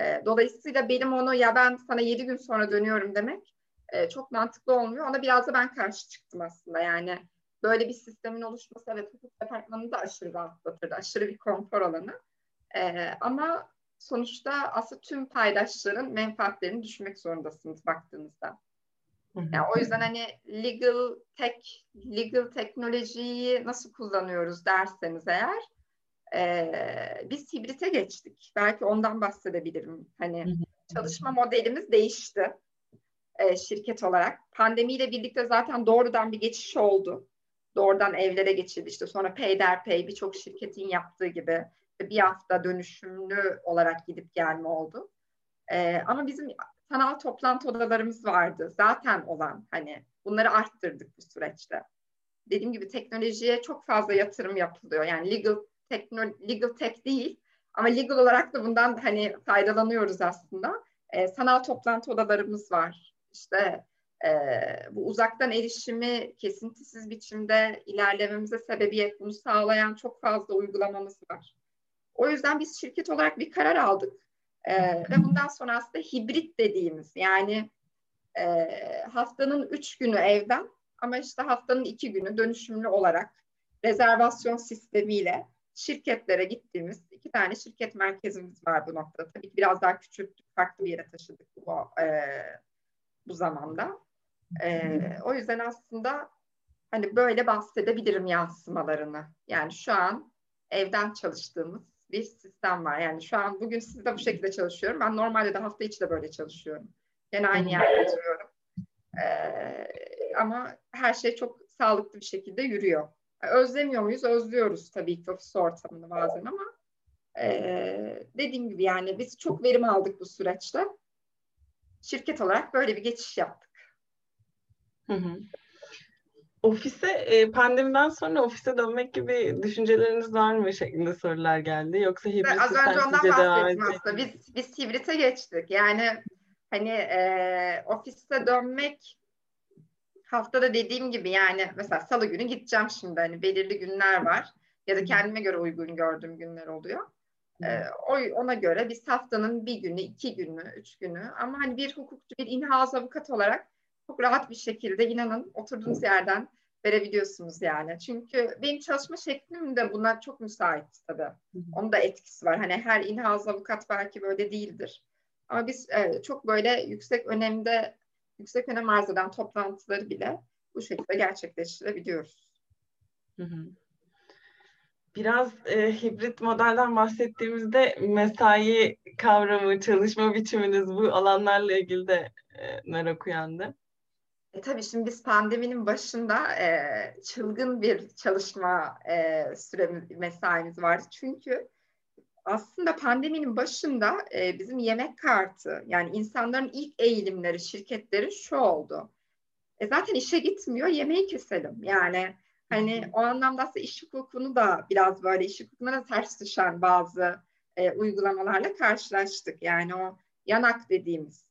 E, dolayısıyla benim onu ya ben sana yedi gün sonra dönüyorum demek e, çok mantıklı olmuyor. Ona biraz da ben karşı çıktım aslında. Yani böyle bir sistemin oluşması evet hukuk departmanını da aşırı rahatlatırdı. Aşırı bir konfor alanı. E, ama sonuçta aslında tüm paydaşların menfaatlerini düşünmek zorundasınız baktığınızda. Yani o yüzden hani legal tech, legal teknolojiyi nasıl kullanıyoruz derseniz eğer e, biz hibrite geçtik. Belki ondan bahsedebilirim. Hani çalışma modelimiz değişti e, şirket olarak. Pandemiyle birlikte zaten doğrudan bir geçiş oldu. Doğrudan evlere geçildi. İşte sonra peyderpey birçok şirketin yaptığı gibi bir hafta dönüşümlü olarak gidip gelme oldu. E, ama bizim sanal toplantı odalarımız vardı. Zaten olan hani bunları arttırdık bu süreçte. Dediğim gibi teknolojiye çok fazla yatırım yapılıyor. Yani legal tekno, legal tech değil ama legal olarak da bundan hani faydalanıyoruz aslında. E, sanal toplantı odalarımız var. İşte e, bu uzaktan erişimi kesintisiz biçimde ilerlememize sebebiyet bunu sağlayan çok fazla uygulamamız var. O yüzden biz şirket olarak bir karar aldık. E, ve bundan sonra aslında hibrit dediğimiz yani e, haftanın üç günü evden ama işte haftanın iki günü dönüşümlü olarak rezervasyon sistemiyle şirketlere gittiğimiz iki tane şirket merkezimiz var bu noktada. Tabii ki biraz daha küçülttük, farklı bir yere taşıdık bu, e, bu zamanda. E, o yüzden aslında hani böyle bahsedebilirim yansımalarını. Yani şu an evden çalıştığımız bir sistem var. Yani şu an bugün sizde bu şekilde çalışıyorum. Ben normalde de hafta içi de böyle çalışıyorum. Yine aynı yerde oturuyorum. Ee, ama her şey çok sağlıklı bir şekilde yürüyor. Özlemiyor muyuz? Özlüyoruz tabii ki ofis ortamını bazen ama e, dediğim gibi yani biz çok verim aldık bu süreçte. Şirket olarak böyle bir geçiş yaptık. Hı hı. Ofise e, pandemiden sonra ofise dönmek gibi düşünceleriniz var mı şeklinde sorular geldi. Yoksa hibrit Az önce ondan bahsettim aslında. Biz, biz hibrite geçtik. Yani hani e, ofiste dönmek haftada dediğim gibi yani mesela salı günü gideceğim şimdi hani belirli günler var ya da kendime göre uygun gördüğüm günler oluyor. Ee, ona göre biz haftanın bir günü, iki günü, üç günü ama hani bir hukukçu, bir inhaz avukat olarak çok rahat bir şekilde inanın oturduğunuz yerden verebiliyorsunuz yani. Çünkü benim çalışma şeklim de buna çok müsait tabii. Onun da etkisi var. Hani her inhaz avukat belki böyle değildir. Ama biz e, çok böyle yüksek önemde, yüksek önem arz eden toplantıları bile bu şekilde gerçekleştirebiliyoruz. Hı hı. Biraz e, hibrit modelden bahsettiğimizde mesai kavramı, çalışma biçiminiz bu alanlarla ilgili de e, merak uyandı. E, tabii şimdi biz pandeminin başında e, çılgın bir çalışma e, süremiz, mesaimiz vardı. Çünkü aslında pandeminin başında e, bizim yemek kartı yani insanların ilk eğilimleri, şirketleri şu oldu. E, zaten işe gitmiyor, yemeği keselim. Yani hani o anlamda aslında iş hukukunu da biraz böyle iş hukukuna da ters düşen bazı e, uygulamalarla karşılaştık. Yani o yanak dediğimiz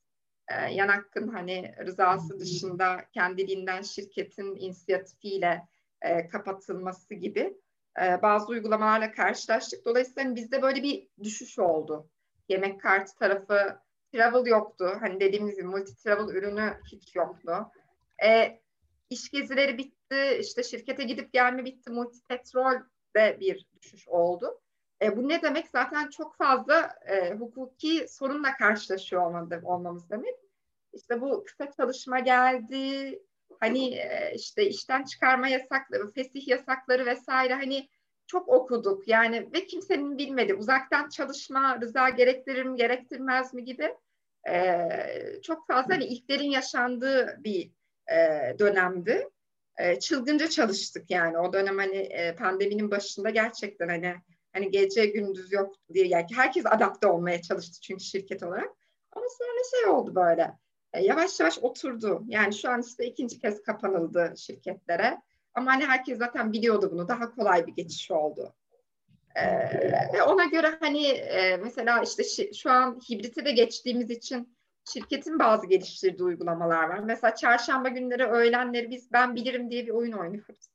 e, Yanakkın hani rızası dışında kendiliğinden şirketin inisiyatifiyle e, kapatılması gibi e, bazı uygulamalarla karşılaştık. Dolayısıyla hani bizde böyle bir düşüş oldu. Yemek kartı tarafı travel yoktu. Hani dediğimiz gibi multi travel ürünü hiç yoktu. E, iş gezileri bitti. işte şirkete gidip gelme bitti. Multi petrol de bir düşüş oldu. E, bu ne demek? Zaten çok fazla e, hukuki sorunla karşılaşıyor olmamız demek. İşte bu kısa çalışma geldi, hani işte işten çıkarma yasakları, fesih yasakları vesaire hani çok okuduk yani ve kimsenin bilmedi uzaktan çalışma rıza gerektirir mi gerektirmez mi gibi e, çok fazla hani ilklerin yaşandığı bir e, dönemdi. E, çılgınca çalıştık yani o dönem hani e, pandeminin başında gerçekten hani hani gece gündüz yok diye yani herkes adapte olmaya çalıştı çünkü şirket olarak. Ama sonra şey oldu böyle. E, yavaş yavaş oturdu. Yani şu an işte ikinci kez kapanıldı şirketlere. Ama hani herkes zaten biliyordu bunu. Daha kolay bir geçiş oldu. Ee, ona göre hani e, mesela işte şi, şu an hibrite de geçtiğimiz için şirketin bazı geliştirdiği uygulamalar var. Mesela çarşamba günleri öğlenleri biz ben bilirim diye bir oyun oynuyoruz.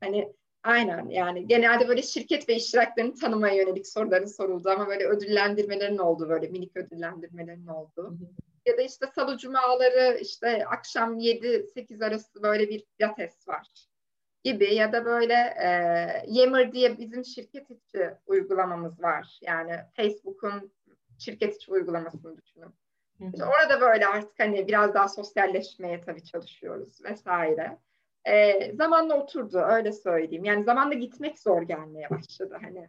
Hani Aynen yani genelde böyle şirket ve iştiraklarını tanımaya yönelik soruların soruldu ama böyle ödüllendirmelerin olduğu böyle minik ödüllendirmelerin olduğu. Ya da işte salı cumaları işte akşam 7-8 arası böyle bir pilates var gibi ya da böyle e, Yammer diye bizim şirket içi uygulamamız var. Yani Facebook'un şirket içi uygulamasını düşünün. İşte orada böyle artık hani biraz daha sosyalleşmeye tabii çalışıyoruz vesaire e, zamanla oturdu öyle söyleyeyim. Yani zamanla gitmek zor gelmeye başladı hani.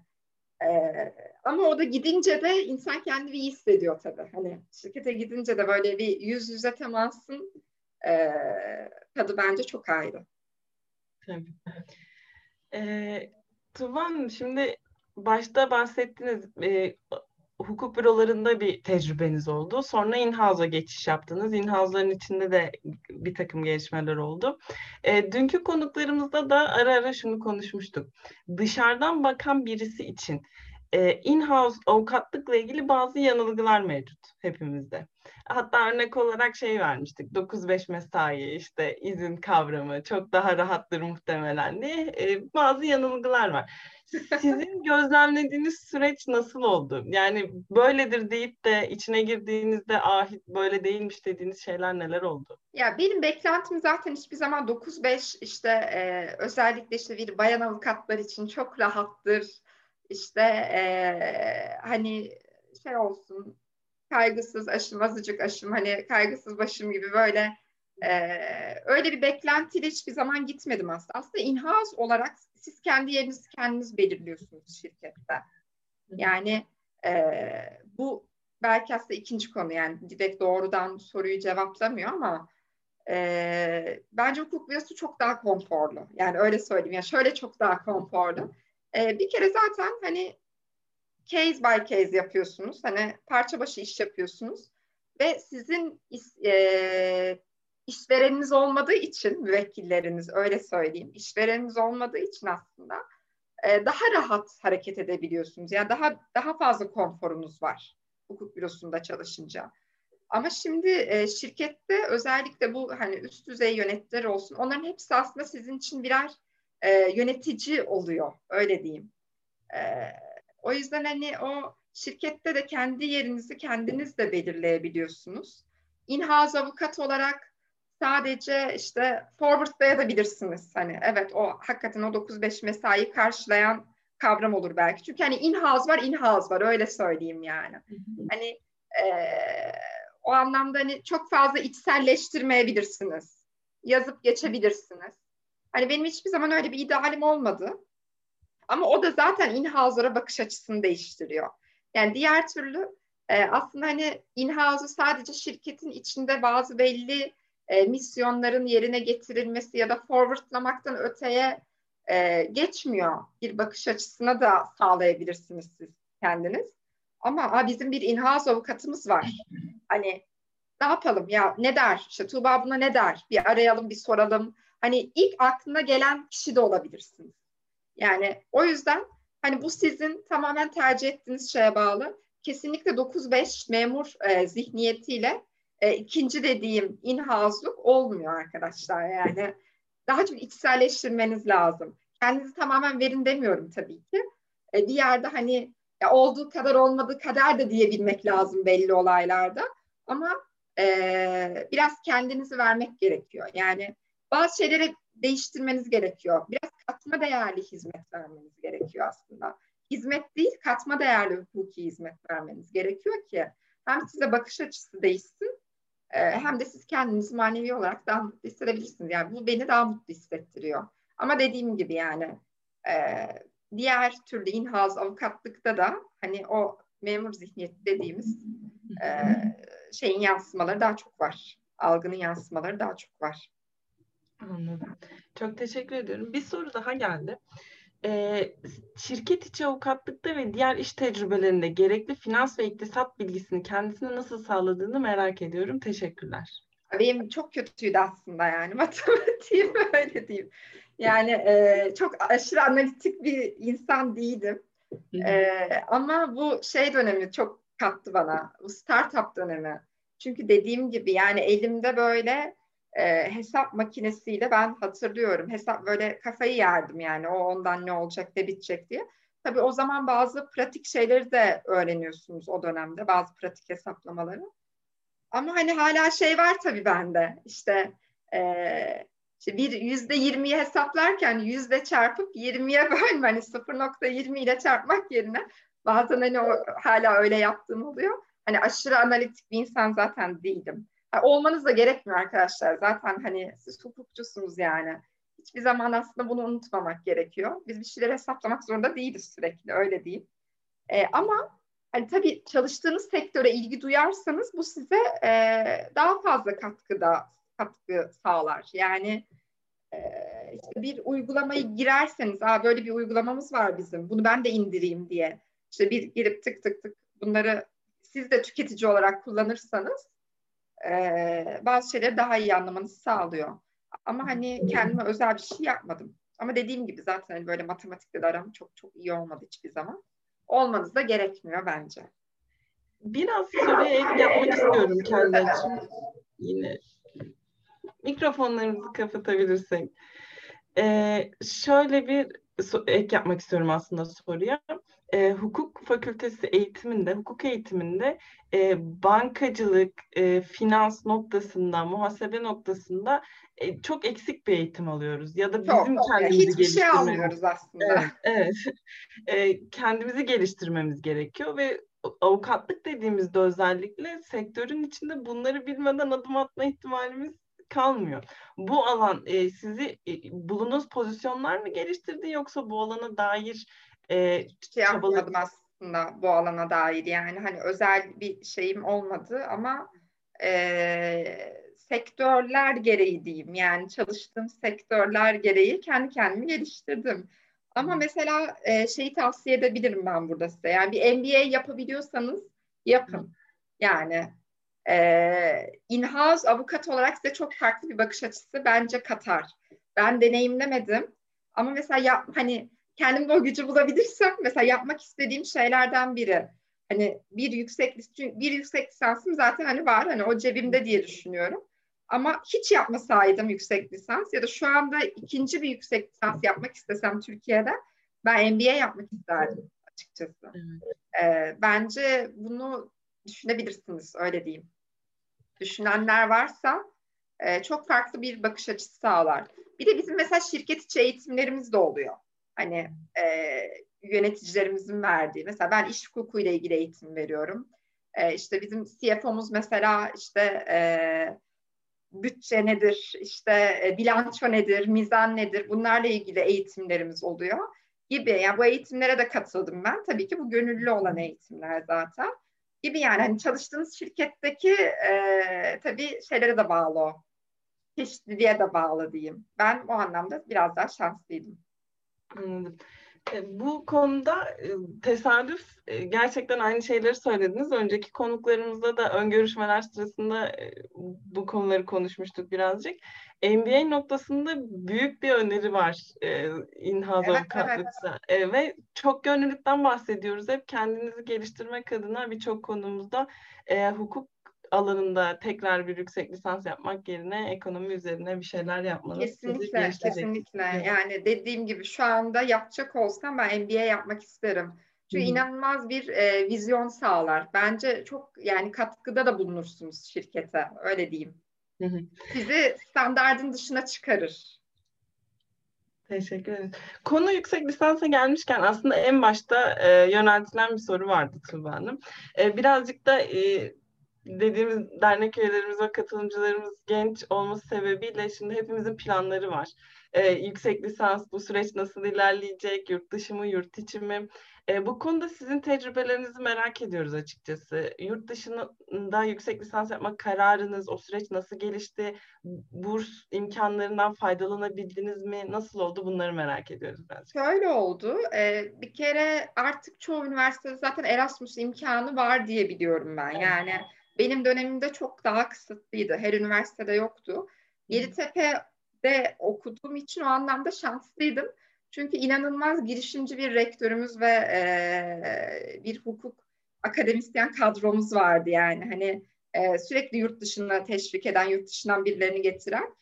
E, ama o da gidince de insan kendini iyi hissediyor tabii. Hani şirkete gidince de böyle bir yüz yüze temasın e, tadı bence çok ayrı. Tabii. E, Tuvan şimdi başta bahsettiniz e, hukuk bürolarında bir tecrübeniz oldu. Sonra in-house'a geçiş yaptınız. In-house'ların içinde de bir takım gelişmeler oldu. E, dünkü konuklarımızda da ara ara şunu konuşmuştuk. Dışarıdan bakan birisi için e, in-house avukatlıkla ilgili bazı yanılgılar mevcut hepimizde. Hatta örnek olarak şey vermiştik. 9-5 mesai, işte izin kavramı çok daha rahattır muhtemelen diye e, bazı yanılgılar var. Sizin gözlemlediğiniz süreç nasıl oldu? Yani böyledir deyip de içine girdiğinizde ah böyle değilmiş dediğiniz şeyler neler oldu? Ya benim beklentim zaten hiçbir zaman 9-5 işte e, özellikle işte bir bayan avukatlar için çok rahattır. İşte e, hani şey olsun kaygısız aşım azıcık aşım hani kaygısız başım gibi böyle ee, öyle bir beklentiyle hiçbir zaman gitmedim aslında. Aslında inhouse olarak siz kendi yerinizi kendiniz belirliyorsunuz şirkette. Yani e, bu belki aslında ikinci konu yani direkt doğrudan soruyu cevaplamıyor ama e, bence hukuk bürosu çok daha konforlu. Yani öyle söyleyeyim. Yani şöyle çok daha konforlu. E, bir kere zaten hani case by case yapıyorsunuz. Hani parça başı iş yapıyorsunuz. Ve sizin e, işvereniniz olmadığı için müvekkilleriniz öyle söyleyeyim işvereniniz olmadığı için aslında e, daha rahat hareket edebiliyorsunuz. Yani daha daha fazla konforunuz var hukuk bürosunda çalışınca. Ama şimdi e, şirkette özellikle bu hani üst düzey yöneticiler olsun onların hepsi aslında sizin için birer e, yönetici oluyor öyle diyeyim. E, o yüzden hani o şirkette de kendi yerinizi kendiniz de belirleyebiliyorsunuz. In-house avukat olarak sadece işte forwardlayabilirsiniz. Hani evet o hakikaten o 9-5 mesai karşılayan kavram olur belki. Çünkü hani in-house var, in-house var öyle söyleyeyim yani. Hani e, o anlamda hani çok fazla içselleştirmeyebilirsiniz. Yazıp geçebilirsiniz. Hani benim hiçbir zaman öyle bir idealim olmadı. Ama o da zaten in-house'lara bakış açısını değiştiriyor. Yani diğer türlü e, aslında hani in-house'u sadece şirketin içinde bazı belli e, misyonların yerine getirilmesi ya da forwardlamaktan öteye e, geçmiyor. Bir bakış açısına da sağlayabilirsiniz siz kendiniz. Ama a, bizim bir in-house avukatımız var. Hani ne yapalım ya ne der? İşte Tuğba buna ne der? Bir arayalım bir soralım. Hani ilk aklına gelen kişi de olabilirsiniz. Yani o yüzden hani bu sizin tamamen tercih ettiğiniz şeye bağlı. Kesinlikle 9-5 memur e, zihniyetiyle e, ikinci dediğim in-house'luk olmuyor arkadaşlar. Yani daha çok içselleştirmeniz lazım. Kendinizi tamamen verin demiyorum tabii ki. E, bir yerde hani ya olduğu kadar olmadığı kadar da diyebilmek lazım belli olaylarda. Ama e, biraz kendinizi vermek gerekiyor. Yani bazı şeyleri değiştirmeniz gerekiyor. Biraz katma değerli hizmet vermeniz gerekiyor aslında. Hizmet değil, katma değerli hukuki hizmet vermeniz gerekiyor ki hem size bakış açısı değişsin hem de siz kendinizi manevi olarak daha mutlu hissedebilirsiniz. Yani bu beni daha mutlu hissettiriyor. Ama dediğim gibi yani e, diğer türlü in-house avukatlıkta da hani o memur zihniyeti dediğimiz e, şeyin yansımaları daha çok var. Algının yansımaları daha çok var. Anladım. Çok teşekkür ediyorum. Bir soru daha geldi e, şirket içi avukatlıkta ve diğer iş tecrübelerinde gerekli finans ve iktisat bilgisini kendisine nasıl sağladığını merak ediyorum. Teşekkürler. Benim çok kötüydü aslında yani matematiğim öyle diyeyim. Yani e, çok aşırı analitik bir insan değildim. E, ama bu şey dönemi çok kattı bana. Bu startup dönemi. Çünkü dediğim gibi yani elimde böyle e, hesap makinesiyle ben hatırlıyorum. Hesap böyle kafayı yerdim yani o ondan ne olacak ne bitecek diye. Tabii o zaman bazı pratik şeyleri de öğreniyorsunuz o dönemde. Bazı pratik hesaplamaları. Ama hani hala şey var tabii bende. İşte, e, işte bir yüzde yirmiyi hesaplarken yüzde çarpıp yirmiye bölme. Hani 0.20 ile çarpmak yerine bazen hani o, hala öyle yaptığım oluyor. Hani aşırı analitik bir insan zaten değilim olmanız da gerekmiyor arkadaşlar. Zaten hani siz hukukçusunuz yani. Hiçbir zaman aslında bunu unutmamak gerekiyor. Biz bir şeyler hesaplamak zorunda değiliz sürekli öyle değil. E, ama hani tabii çalıştığınız sektöre ilgi duyarsanız bu size e, daha fazla katkıda katkı sağlar. Yani e, işte bir uygulamayı girerseniz, Aa, böyle bir uygulamamız var bizim, bunu ben de indireyim diye. İşte bir girip tık tık tık bunları siz de tüketici olarak kullanırsanız e, bazı şeyleri daha iyi anlamanızı sağlıyor. Ama hani kendime özel bir şey yapmadım. Ama dediğim gibi zaten hani böyle matematikle de aram çok çok iyi olmadı hiçbir zaman. Olmanız da gerekmiyor bence. Biraz soruya ek yapmak istiyorum kendi için. Yine mikrofonlarımızı kapatabilirsek. Ee, şöyle bir ek yapmak istiyorum aslında soruya. E, hukuk fakültesi eğitiminde, hukuk eğitiminde e, bankacılık, e, finans noktasında, muhasebe noktasında e, çok eksik bir eğitim alıyoruz. Ya da bizim çok, kendimizi hiçbir şey almıyoruz aslında. Evet, evet. E, kendimizi geliştirmemiz gerekiyor ve avukatlık dediğimizde özellikle sektörün içinde bunları bilmeden adım atma ihtimalimiz kalmıyor. Bu alan e, sizi e, bulunduğunuz pozisyonlar mı geliştirdi yoksa bu alana dair e, şey yapmadım aslında bu alana dair yani hani özel bir şeyim olmadı ama e, sektörler gereği diyeyim yani çalıştığım sektörler gereği kendi kendimi geliştirdim. Ama mesela e, şeyi tavsiye edebilirim ben burada size. Yani bir MBA yapabiliyorsanız yapın. Yani e, in-house avukat olarak size çok farklı bir bakış açısı bence katar. Ben deneyimlemedim. Ama mesela yap, hani kendimde o gücü bulabilirsem mesela yapmak istediğim şeylerden biri. Hani bir yüksek bir yüksek lisansım zaten hani var hani o cebimde diye düşünüyorum. Ama hiç yapmasaydım yüksek lisans ya da şu anda ikinci bir yüksek lisans yapmak istesem Türkiye'de ben MBA yapmak isterdim açıkçası. Evet. Ee, bence bunu düşünebilirsiniz öyle diyeyim. Düşünenler varsa e, çok farklı bir bakış açısı sağlar. Bir de bizim mesela şirket içi eğitimlerimiz de oluyor. Hani e, yöneticilerimizin verdiği. Mesela ben iş hukuku ile ilgili eğitim veriyorum. E, işte bizim CFO'muz mesela işte e, bütçe nedir, işte e, bilanço nedir, mizan nedir bunlarla ilgili eğitimlerimiz oluyor gibi. Yani bu eğitimlere de katıldım ben. Tabii ki bu gönüllü olan eğitimler zaten. Gibi yani hani çalıştığınız şirketteki e, tabii şeylere de bağlı o. Çeşitliliğe de bağlı diyeyim. Ben o anlamda biraz daha şanslıydım. Anladım. E, bu konuda e, tesadüf e, gerçekten aynı şeyleri söylediniz. Önceki konuklarımızla da ön görüşmeler sırasında bu konuları konuşmuştuk birazcık. MBA noktasında büyük bir öneri var in-house evet, avukatlıkta. Evet. Ve çok gönüllülükten bahsediyoruz. Hep kendinizi geliştirmek adına birçok konumuzda hukuk alanında tekrar bir yüksek lisans yapmak yerine ekonomi üzerine bir şeyler yapmanız kesinlikle kesinlikle yani dediğim gibi şu anda yapacak olsam ben MBA yapmak isterim. Çünkü Hı-hı. inanılmaz bir e, vizyon sağlar. Bence çok yani katkıda da bulunursunuz şirkete öyle diyeyim. Hı-hı. Sizi standardın dışına çıkarır. Teşekkür ederim. Konu yüksek lisansa gelmişken aslında en başta e, yöneltilen bir soru vardı Tuğba Hanım. E, birazcık da e, dediğimiz dernek üyelerimiz ve katılımcılarımız genç olması sebebiyle şimdi hepimizin planları var. Ee, yüksek lisans bu süreç nasıl ilerleyecek, yurt dışı mı, yurt içi mi? Ee, bu konuda sizin tecrübelerinizi merak ediyoruz açıkçası. Yurt dışında yüksek lisans yapmak kararınız, o süreç nasıl gelişti? Burs imkanlarından faydalanabildiniz mi? Nasıl oldu? Bunları merak ediyoruz biraz. Şöyle oldu. Ee, bir kere artık çoğu üniversitede zaten Erasmus imkanı var diye biliyorum ben. Yani evet benim dönemimde çok daha kısıtlıydı. Her üniversitede yoktu. Yeditepe'de okuduğum için o anlamda şanslıydım. Çünkü inanılmaz girişimci bir rektörümüz ve e, bir hukuk akademisyen kadromuz vardı yani. Hani e, sürekli yurt dışına teşvik eden, yurt dışından birilerini getiren.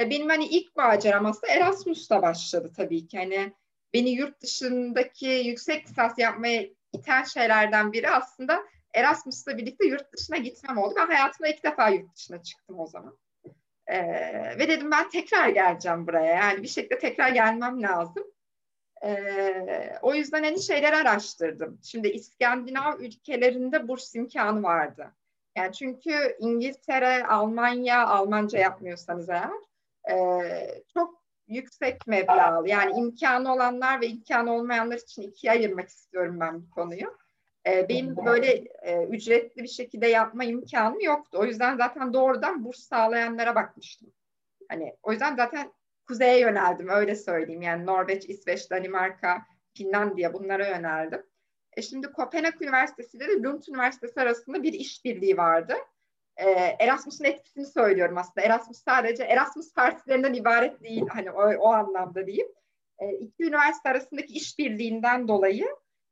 E, benim hani ilk maceram aslında Erasmus'ta başladı tabii ki. Hani beni yurt dışındaki yüksek lisans yapmaya iten şeylerden biri aslında Erasmus'la birlikte yurt dışına gitmem oldu. Ben hayatımda ilk defa yurt dışına çıktım o zaman. Ee, ve dedim ben tekrar geleceğim buraya. Yani bir şekilde tekrar gelmem lazım. Ee, o yüzden hani şeyler araştırdım. Şimdi İskandinav ülkelerinde burs imkanı vardı. Yani çünkü İngiltere, Almanya, Almanca yapmıyorsanız eğer e, çok yüksek meblağlı. Yani imkanı olanlar ve imkanı olmayanlar için ikiye ayırmak istiyorum ben bu konuyu. E, benim böyle e, ücretli bir şekilde yapma imkanım yoktu. O yüzden zaten doğrudan burs sağlayanlara bakmıştım. Hani o yüzden zaten kuzeye yöneldim öyle söyleyeyim. Yani Norveç, İsveç, Danimarka, Finlandiya bunlara yöneldim. E şimdi Kopenhag Üniversitesi ile Lund Üniversitesi arasında bir işbirliği vardı. E, Erasmus'un etkisini söylüyorum aslında. Erasmus sadece Erasmus partilerinden ibaret değil. Hani o, o anlamda diyeyim. E, iki üniversite arasındaki işbirliğinden dolayı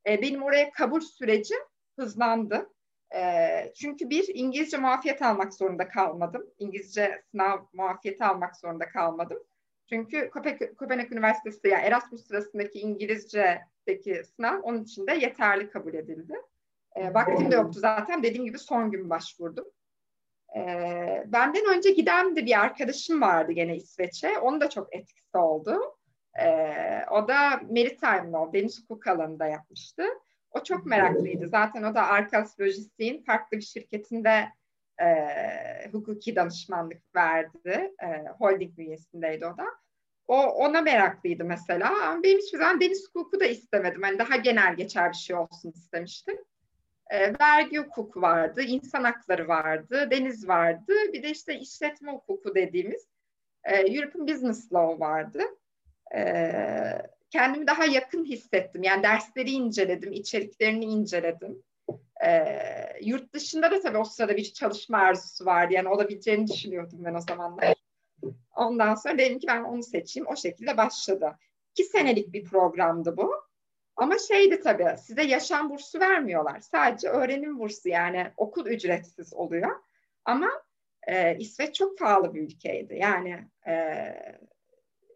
e, benim oraya kabul sürecim hızlandı. E, çünkü bir İngilizce muafiyet almak zorunda kalmadım. İngilizce sınav muafiyeti almak zorunda kalmadım. Çünkü Kopenhag Üniversitesi yani Erasmus sırasındaki İngilizce'deki sınav onun için de yeterli kabul edildi. E, vaktim de yoktu zaten. Dediğim gibi son gün başvurdum. E, benden önce giden de bir arkadaşım vardı gene İsveç'e. Onun da çok etkisi oldu. E, o da Maritime Law, deniz hukuk alanında yapmıştı. O çok meraklıydı. Zaten o da Arkas Lojistik'in farklı bir şirketinde e, hukuki danışmanlık verdi. E, holding bünyesindeydi o da. O ona meraklıydı mesela. benim hiçbir zaman deniz hukuku da istemedim. Hani daha genel geçer bir şey olsun istemiştim. E, vergi hukuku vardı, insan hakları vardı, deniz vardı. Bir de işte işletme hukuku dediğimiz e, European Business Law vardı. E, kendimi daha yakın hissettim. Yani dersleri inceledim, içeriklerini inceledim. E, yurt dışında da tabii o sırada bir çalışma arzusu vardı. Yani olabileceğini düşünüyordum ben o zamanlar. Ondan sonra dedim ki ben onu seçeyim. O şekilde başladı. İki senelik bir programdı bu. Ama şeydi tabii size yaşam bursu vermiyorlar. Sadece öğrenim bursu yani okul ücretsiz oluyor. Ama e, İsveç çok pahalı bir ülkeydi. Yani e,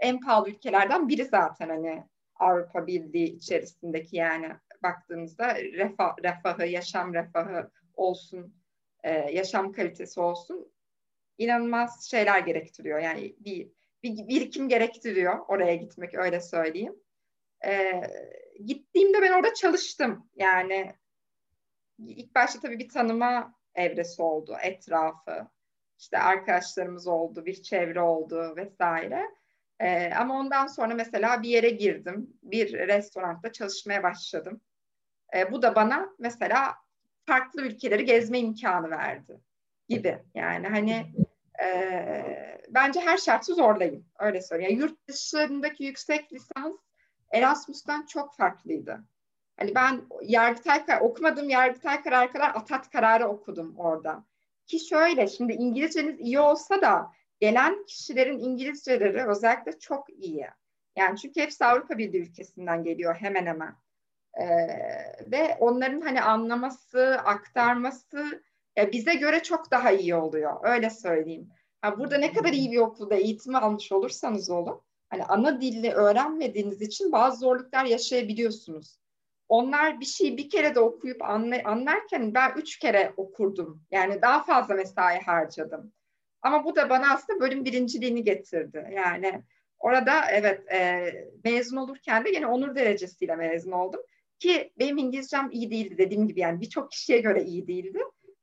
en pahalı ülkelerden biri zaten hani Avrupa Birliği içerisindeki yani baktığımızda refah, refahı, yaşam refahı olsun, e, yaşam kalitesi olsun inanılmaz şeyler gerektiriyor. Yani bir, bir birikim gerektiriyor oraya gitmek öyle söyleyeyim. E, gittiğimde ben orada çalıştım. Yani ilk başta tabii bir tanıma evresi oldu, etrafı. İşte arkadaşlarımız oldu, bir çevre oldu vesaire. Ee, ama ondan sonra mesela bir yere girdim, bir restoranda çalışmaya başladım. Ee, bu da bana mesela farklı ülkeleri gezme imkanı verdi gibi. Yani hani e, bence her şartı zorlayın, öyle söyleyeyim. Yani yurt dışındaki yüksek lisans Erasmus'tan çok farklıydı. Hani ben Yargıtay okumadığım Yargıtay karar kadar Atat kararı okudum orada. Ki şöyle şimdi İngilizceniz iyi olsa da gelen kişilerin İngilizceleri özellikle çok iyi. Yani çünkü hepsi Avrupa Birliği ülkesinden geliyor hemen hemen. Ee, ve onların hani anlaması, aktarması ya bize göre çok daha iyi oluyor. Öyle söyleyeyim. Ha, burada ne kadar iyi bir okulda eğitim almış olursanız olun hani ana dilini öğrenmediğiniz için bazı zorluklar yaşayabiliyorsunuz. Onlar bir şeyi bir kere de okuyup anla, anlarken ben üç kere okurdum. Yani daha fazla mesai harcadım. Ama bu da bana aslında bölüm birinciliğini getirdi. Yani orada evet e, mezun olurken de yine onur derecesiyle mezun oldum. Ki benim İngilizcem iyi değildi dediğim gibi yani birçok kişiye göre iyi değildi.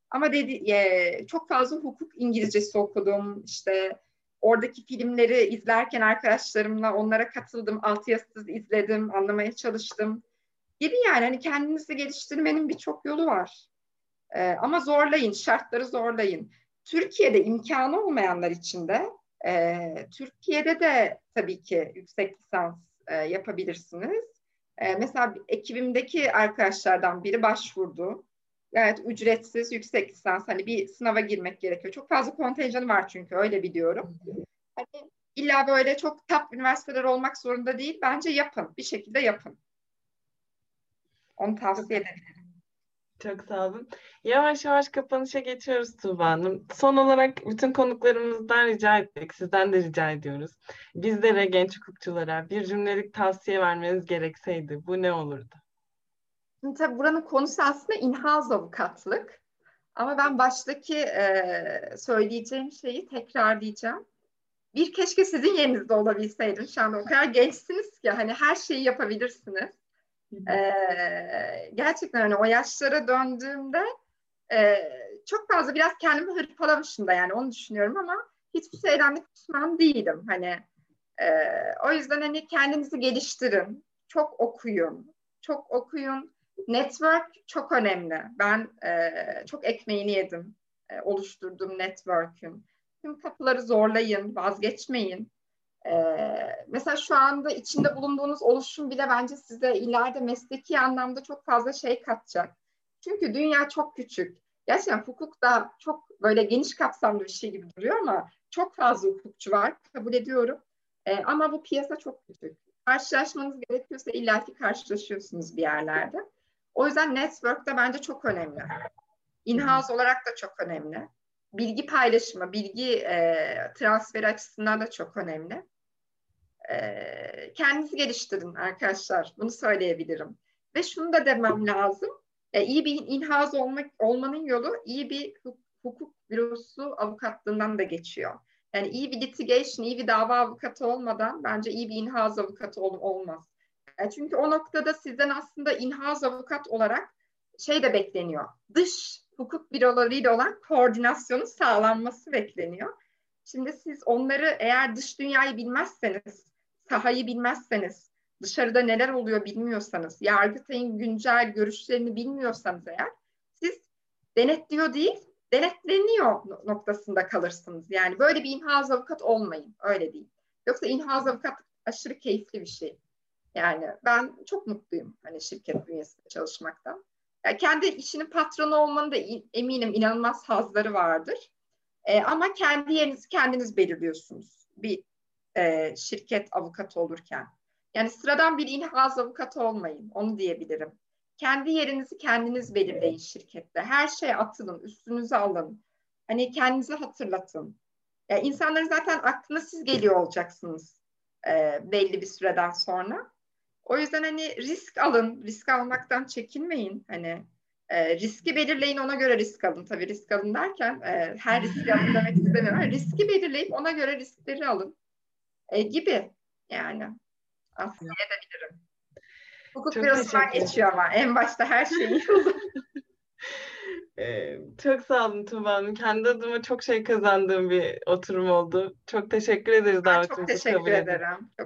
Ama dedi e, çok fazla hukuk İngilizcesi okudum. İşte oradaki filmleri izlerken arkadaşlarımla onlara katıldım, altyazısız izledim, anlamaya çalıştım gibi yani hani kendinizi geliştirmenin birçok yolu var. Ee, ama zorlayın, şartları zorlayın. Türkiye'de imkanı olmayanlar için de e, Türkiye'de de tabii ki yüksek lisans e, yapabilirsiniz. E, mesela ekibimdeki arkadaşlardan biri başvurdu. Evet ücretsiz yüksek lisans hani bir sınava girmek gerekiyor. Çok fazla kontenjanı var çünkü öyle biliyorum. Hani illa böyle çok top üniversiteler olmak zorunda değil. Bence yapın. Bir şekilde yapın. Onu tavsiye ederim. Çok sağ olun. Yavaş yavaş kapanışa geçiyoruz Tuğba Hanım. Son olarak bütün konuklarımızdan rica ettik. Sizden de rica ediyoruz. Bizlere, genç hukukçulara bir cümlelik tavsiye vermeniz gerekseydi bu ne olurdu? Şimdi tabii buranın konusu aslında in-house avukatlık. Ama ben baştaki e, söyleyeceğim şeyi tekrarlayacağım. Bir keşke sizin yerinizde olabilseydim. Şu anda o kadar gençsiniz ki hani her şeyi yapabilirsiniz. Ee, gerçekten hani o yaşlara döndüğümde e, çok fazla biraz kendimi hırpalamışım da yani onu düşünüyorum ama hiçbir şeyden de pişman değilim. Hani e, o yüzden hani kendinizi geliştirin, çok okuyun, çok okuyun, Network çok önemli. Ben e, çok ekmeğini yedim. E, oluşturduğum network'ün. Tüm kapıları zorlayın, vazgeçmeyin. E, mesela şu anda içinde bulunduğunuz oluşum bile bence size ileride mesleki anlamda çok fazla şey katacak. Çünkü dünya çok küçük. Gerçekten hukuk da çok böyle geniş kapsamlı bir şey gibi duruyor ama çok fazla hukukçu var. Kabul ediyorum. E, ama bu piyasa çok küçük. Karşılaşmanız gerekiyorsa illaki karşılaşıyorsunuz bir yerlerde. O yüzden network de bence çok önemli. In-house olarak da çok önemli. Bilgi paylaşımı, bilgi e, transferi açısından da çok önemli. Kendinizi geliştirin arkadaşlar. Bunu söyleyebilirim. Ve şunu da demem lazım. E, iyi bir inhaz olmak olmanın yolu iyi bir hukuk bürosu avukatlığından da geçiyor. Yani iyi bir litigation, iyi bir dava avukatı olmadan bence iyi bir inhaz avukatı ol, olmaz. E, çünkü o noktada sizden aslında inhaz avukat olarak şey de bekleniyor. Dış hukuk bürolarıyla olan koordinasyonun sağlanması bekleniyor. Şimdi siz onları eğer dış dünyayı bilmezseniz, sahayı bilmezseniz, dışarıda neler oluyor bilmiyorsanız, Yargıtay'ın güncel görüşlerini bilmiyorsanız eğer, siz denetliyor değil, denetleniyor noktasında kalırsınız. Yani böyle bir inhaz avukat olmayın, öyle değil. Yoksa inhaz avukat aşırı keyifli bir şey. Yani ben çok mutluyum hani şirket bünyesinde çalışmaktan. Yani kendi işinin patronu olmanın da eminim inanılmaz hazları vardır. E, ama kendi yerinizi kendiniz belirliyorsunuz bir e, şirket avukatı olurken. Yani sıradan bir inhaz avukatı olmayın, onu diyebilirim. Kendi yerinizi kendiniz belirleyin şirkette. Her şeye atılın, üstünüze alın. Hani kendinizi hatırlatın. Yani insanların zaten aklına siz geliyor olacaksınız e, belli bir süreden sonra. O yüzden hani risk alın, risk almaktan çekinmeyin. Hani e, riski belirleyin ona göre risk alın. Tabii risk alın derken e, her riski alın demek istemiyorum. Riski belirleyip ona göre riskleri alın e, gibi yani. Aslında edebilirim. Hukuk Çok bürosundan geçiyor ama en başta her şeyi Ee, çok sağ olun Tuba Hanım. Kendi adıma çok şey kazandığım bir oturum oldu. Çok teşekkür ederiz davetinizi kabul Çok teşekkür ederim. Çok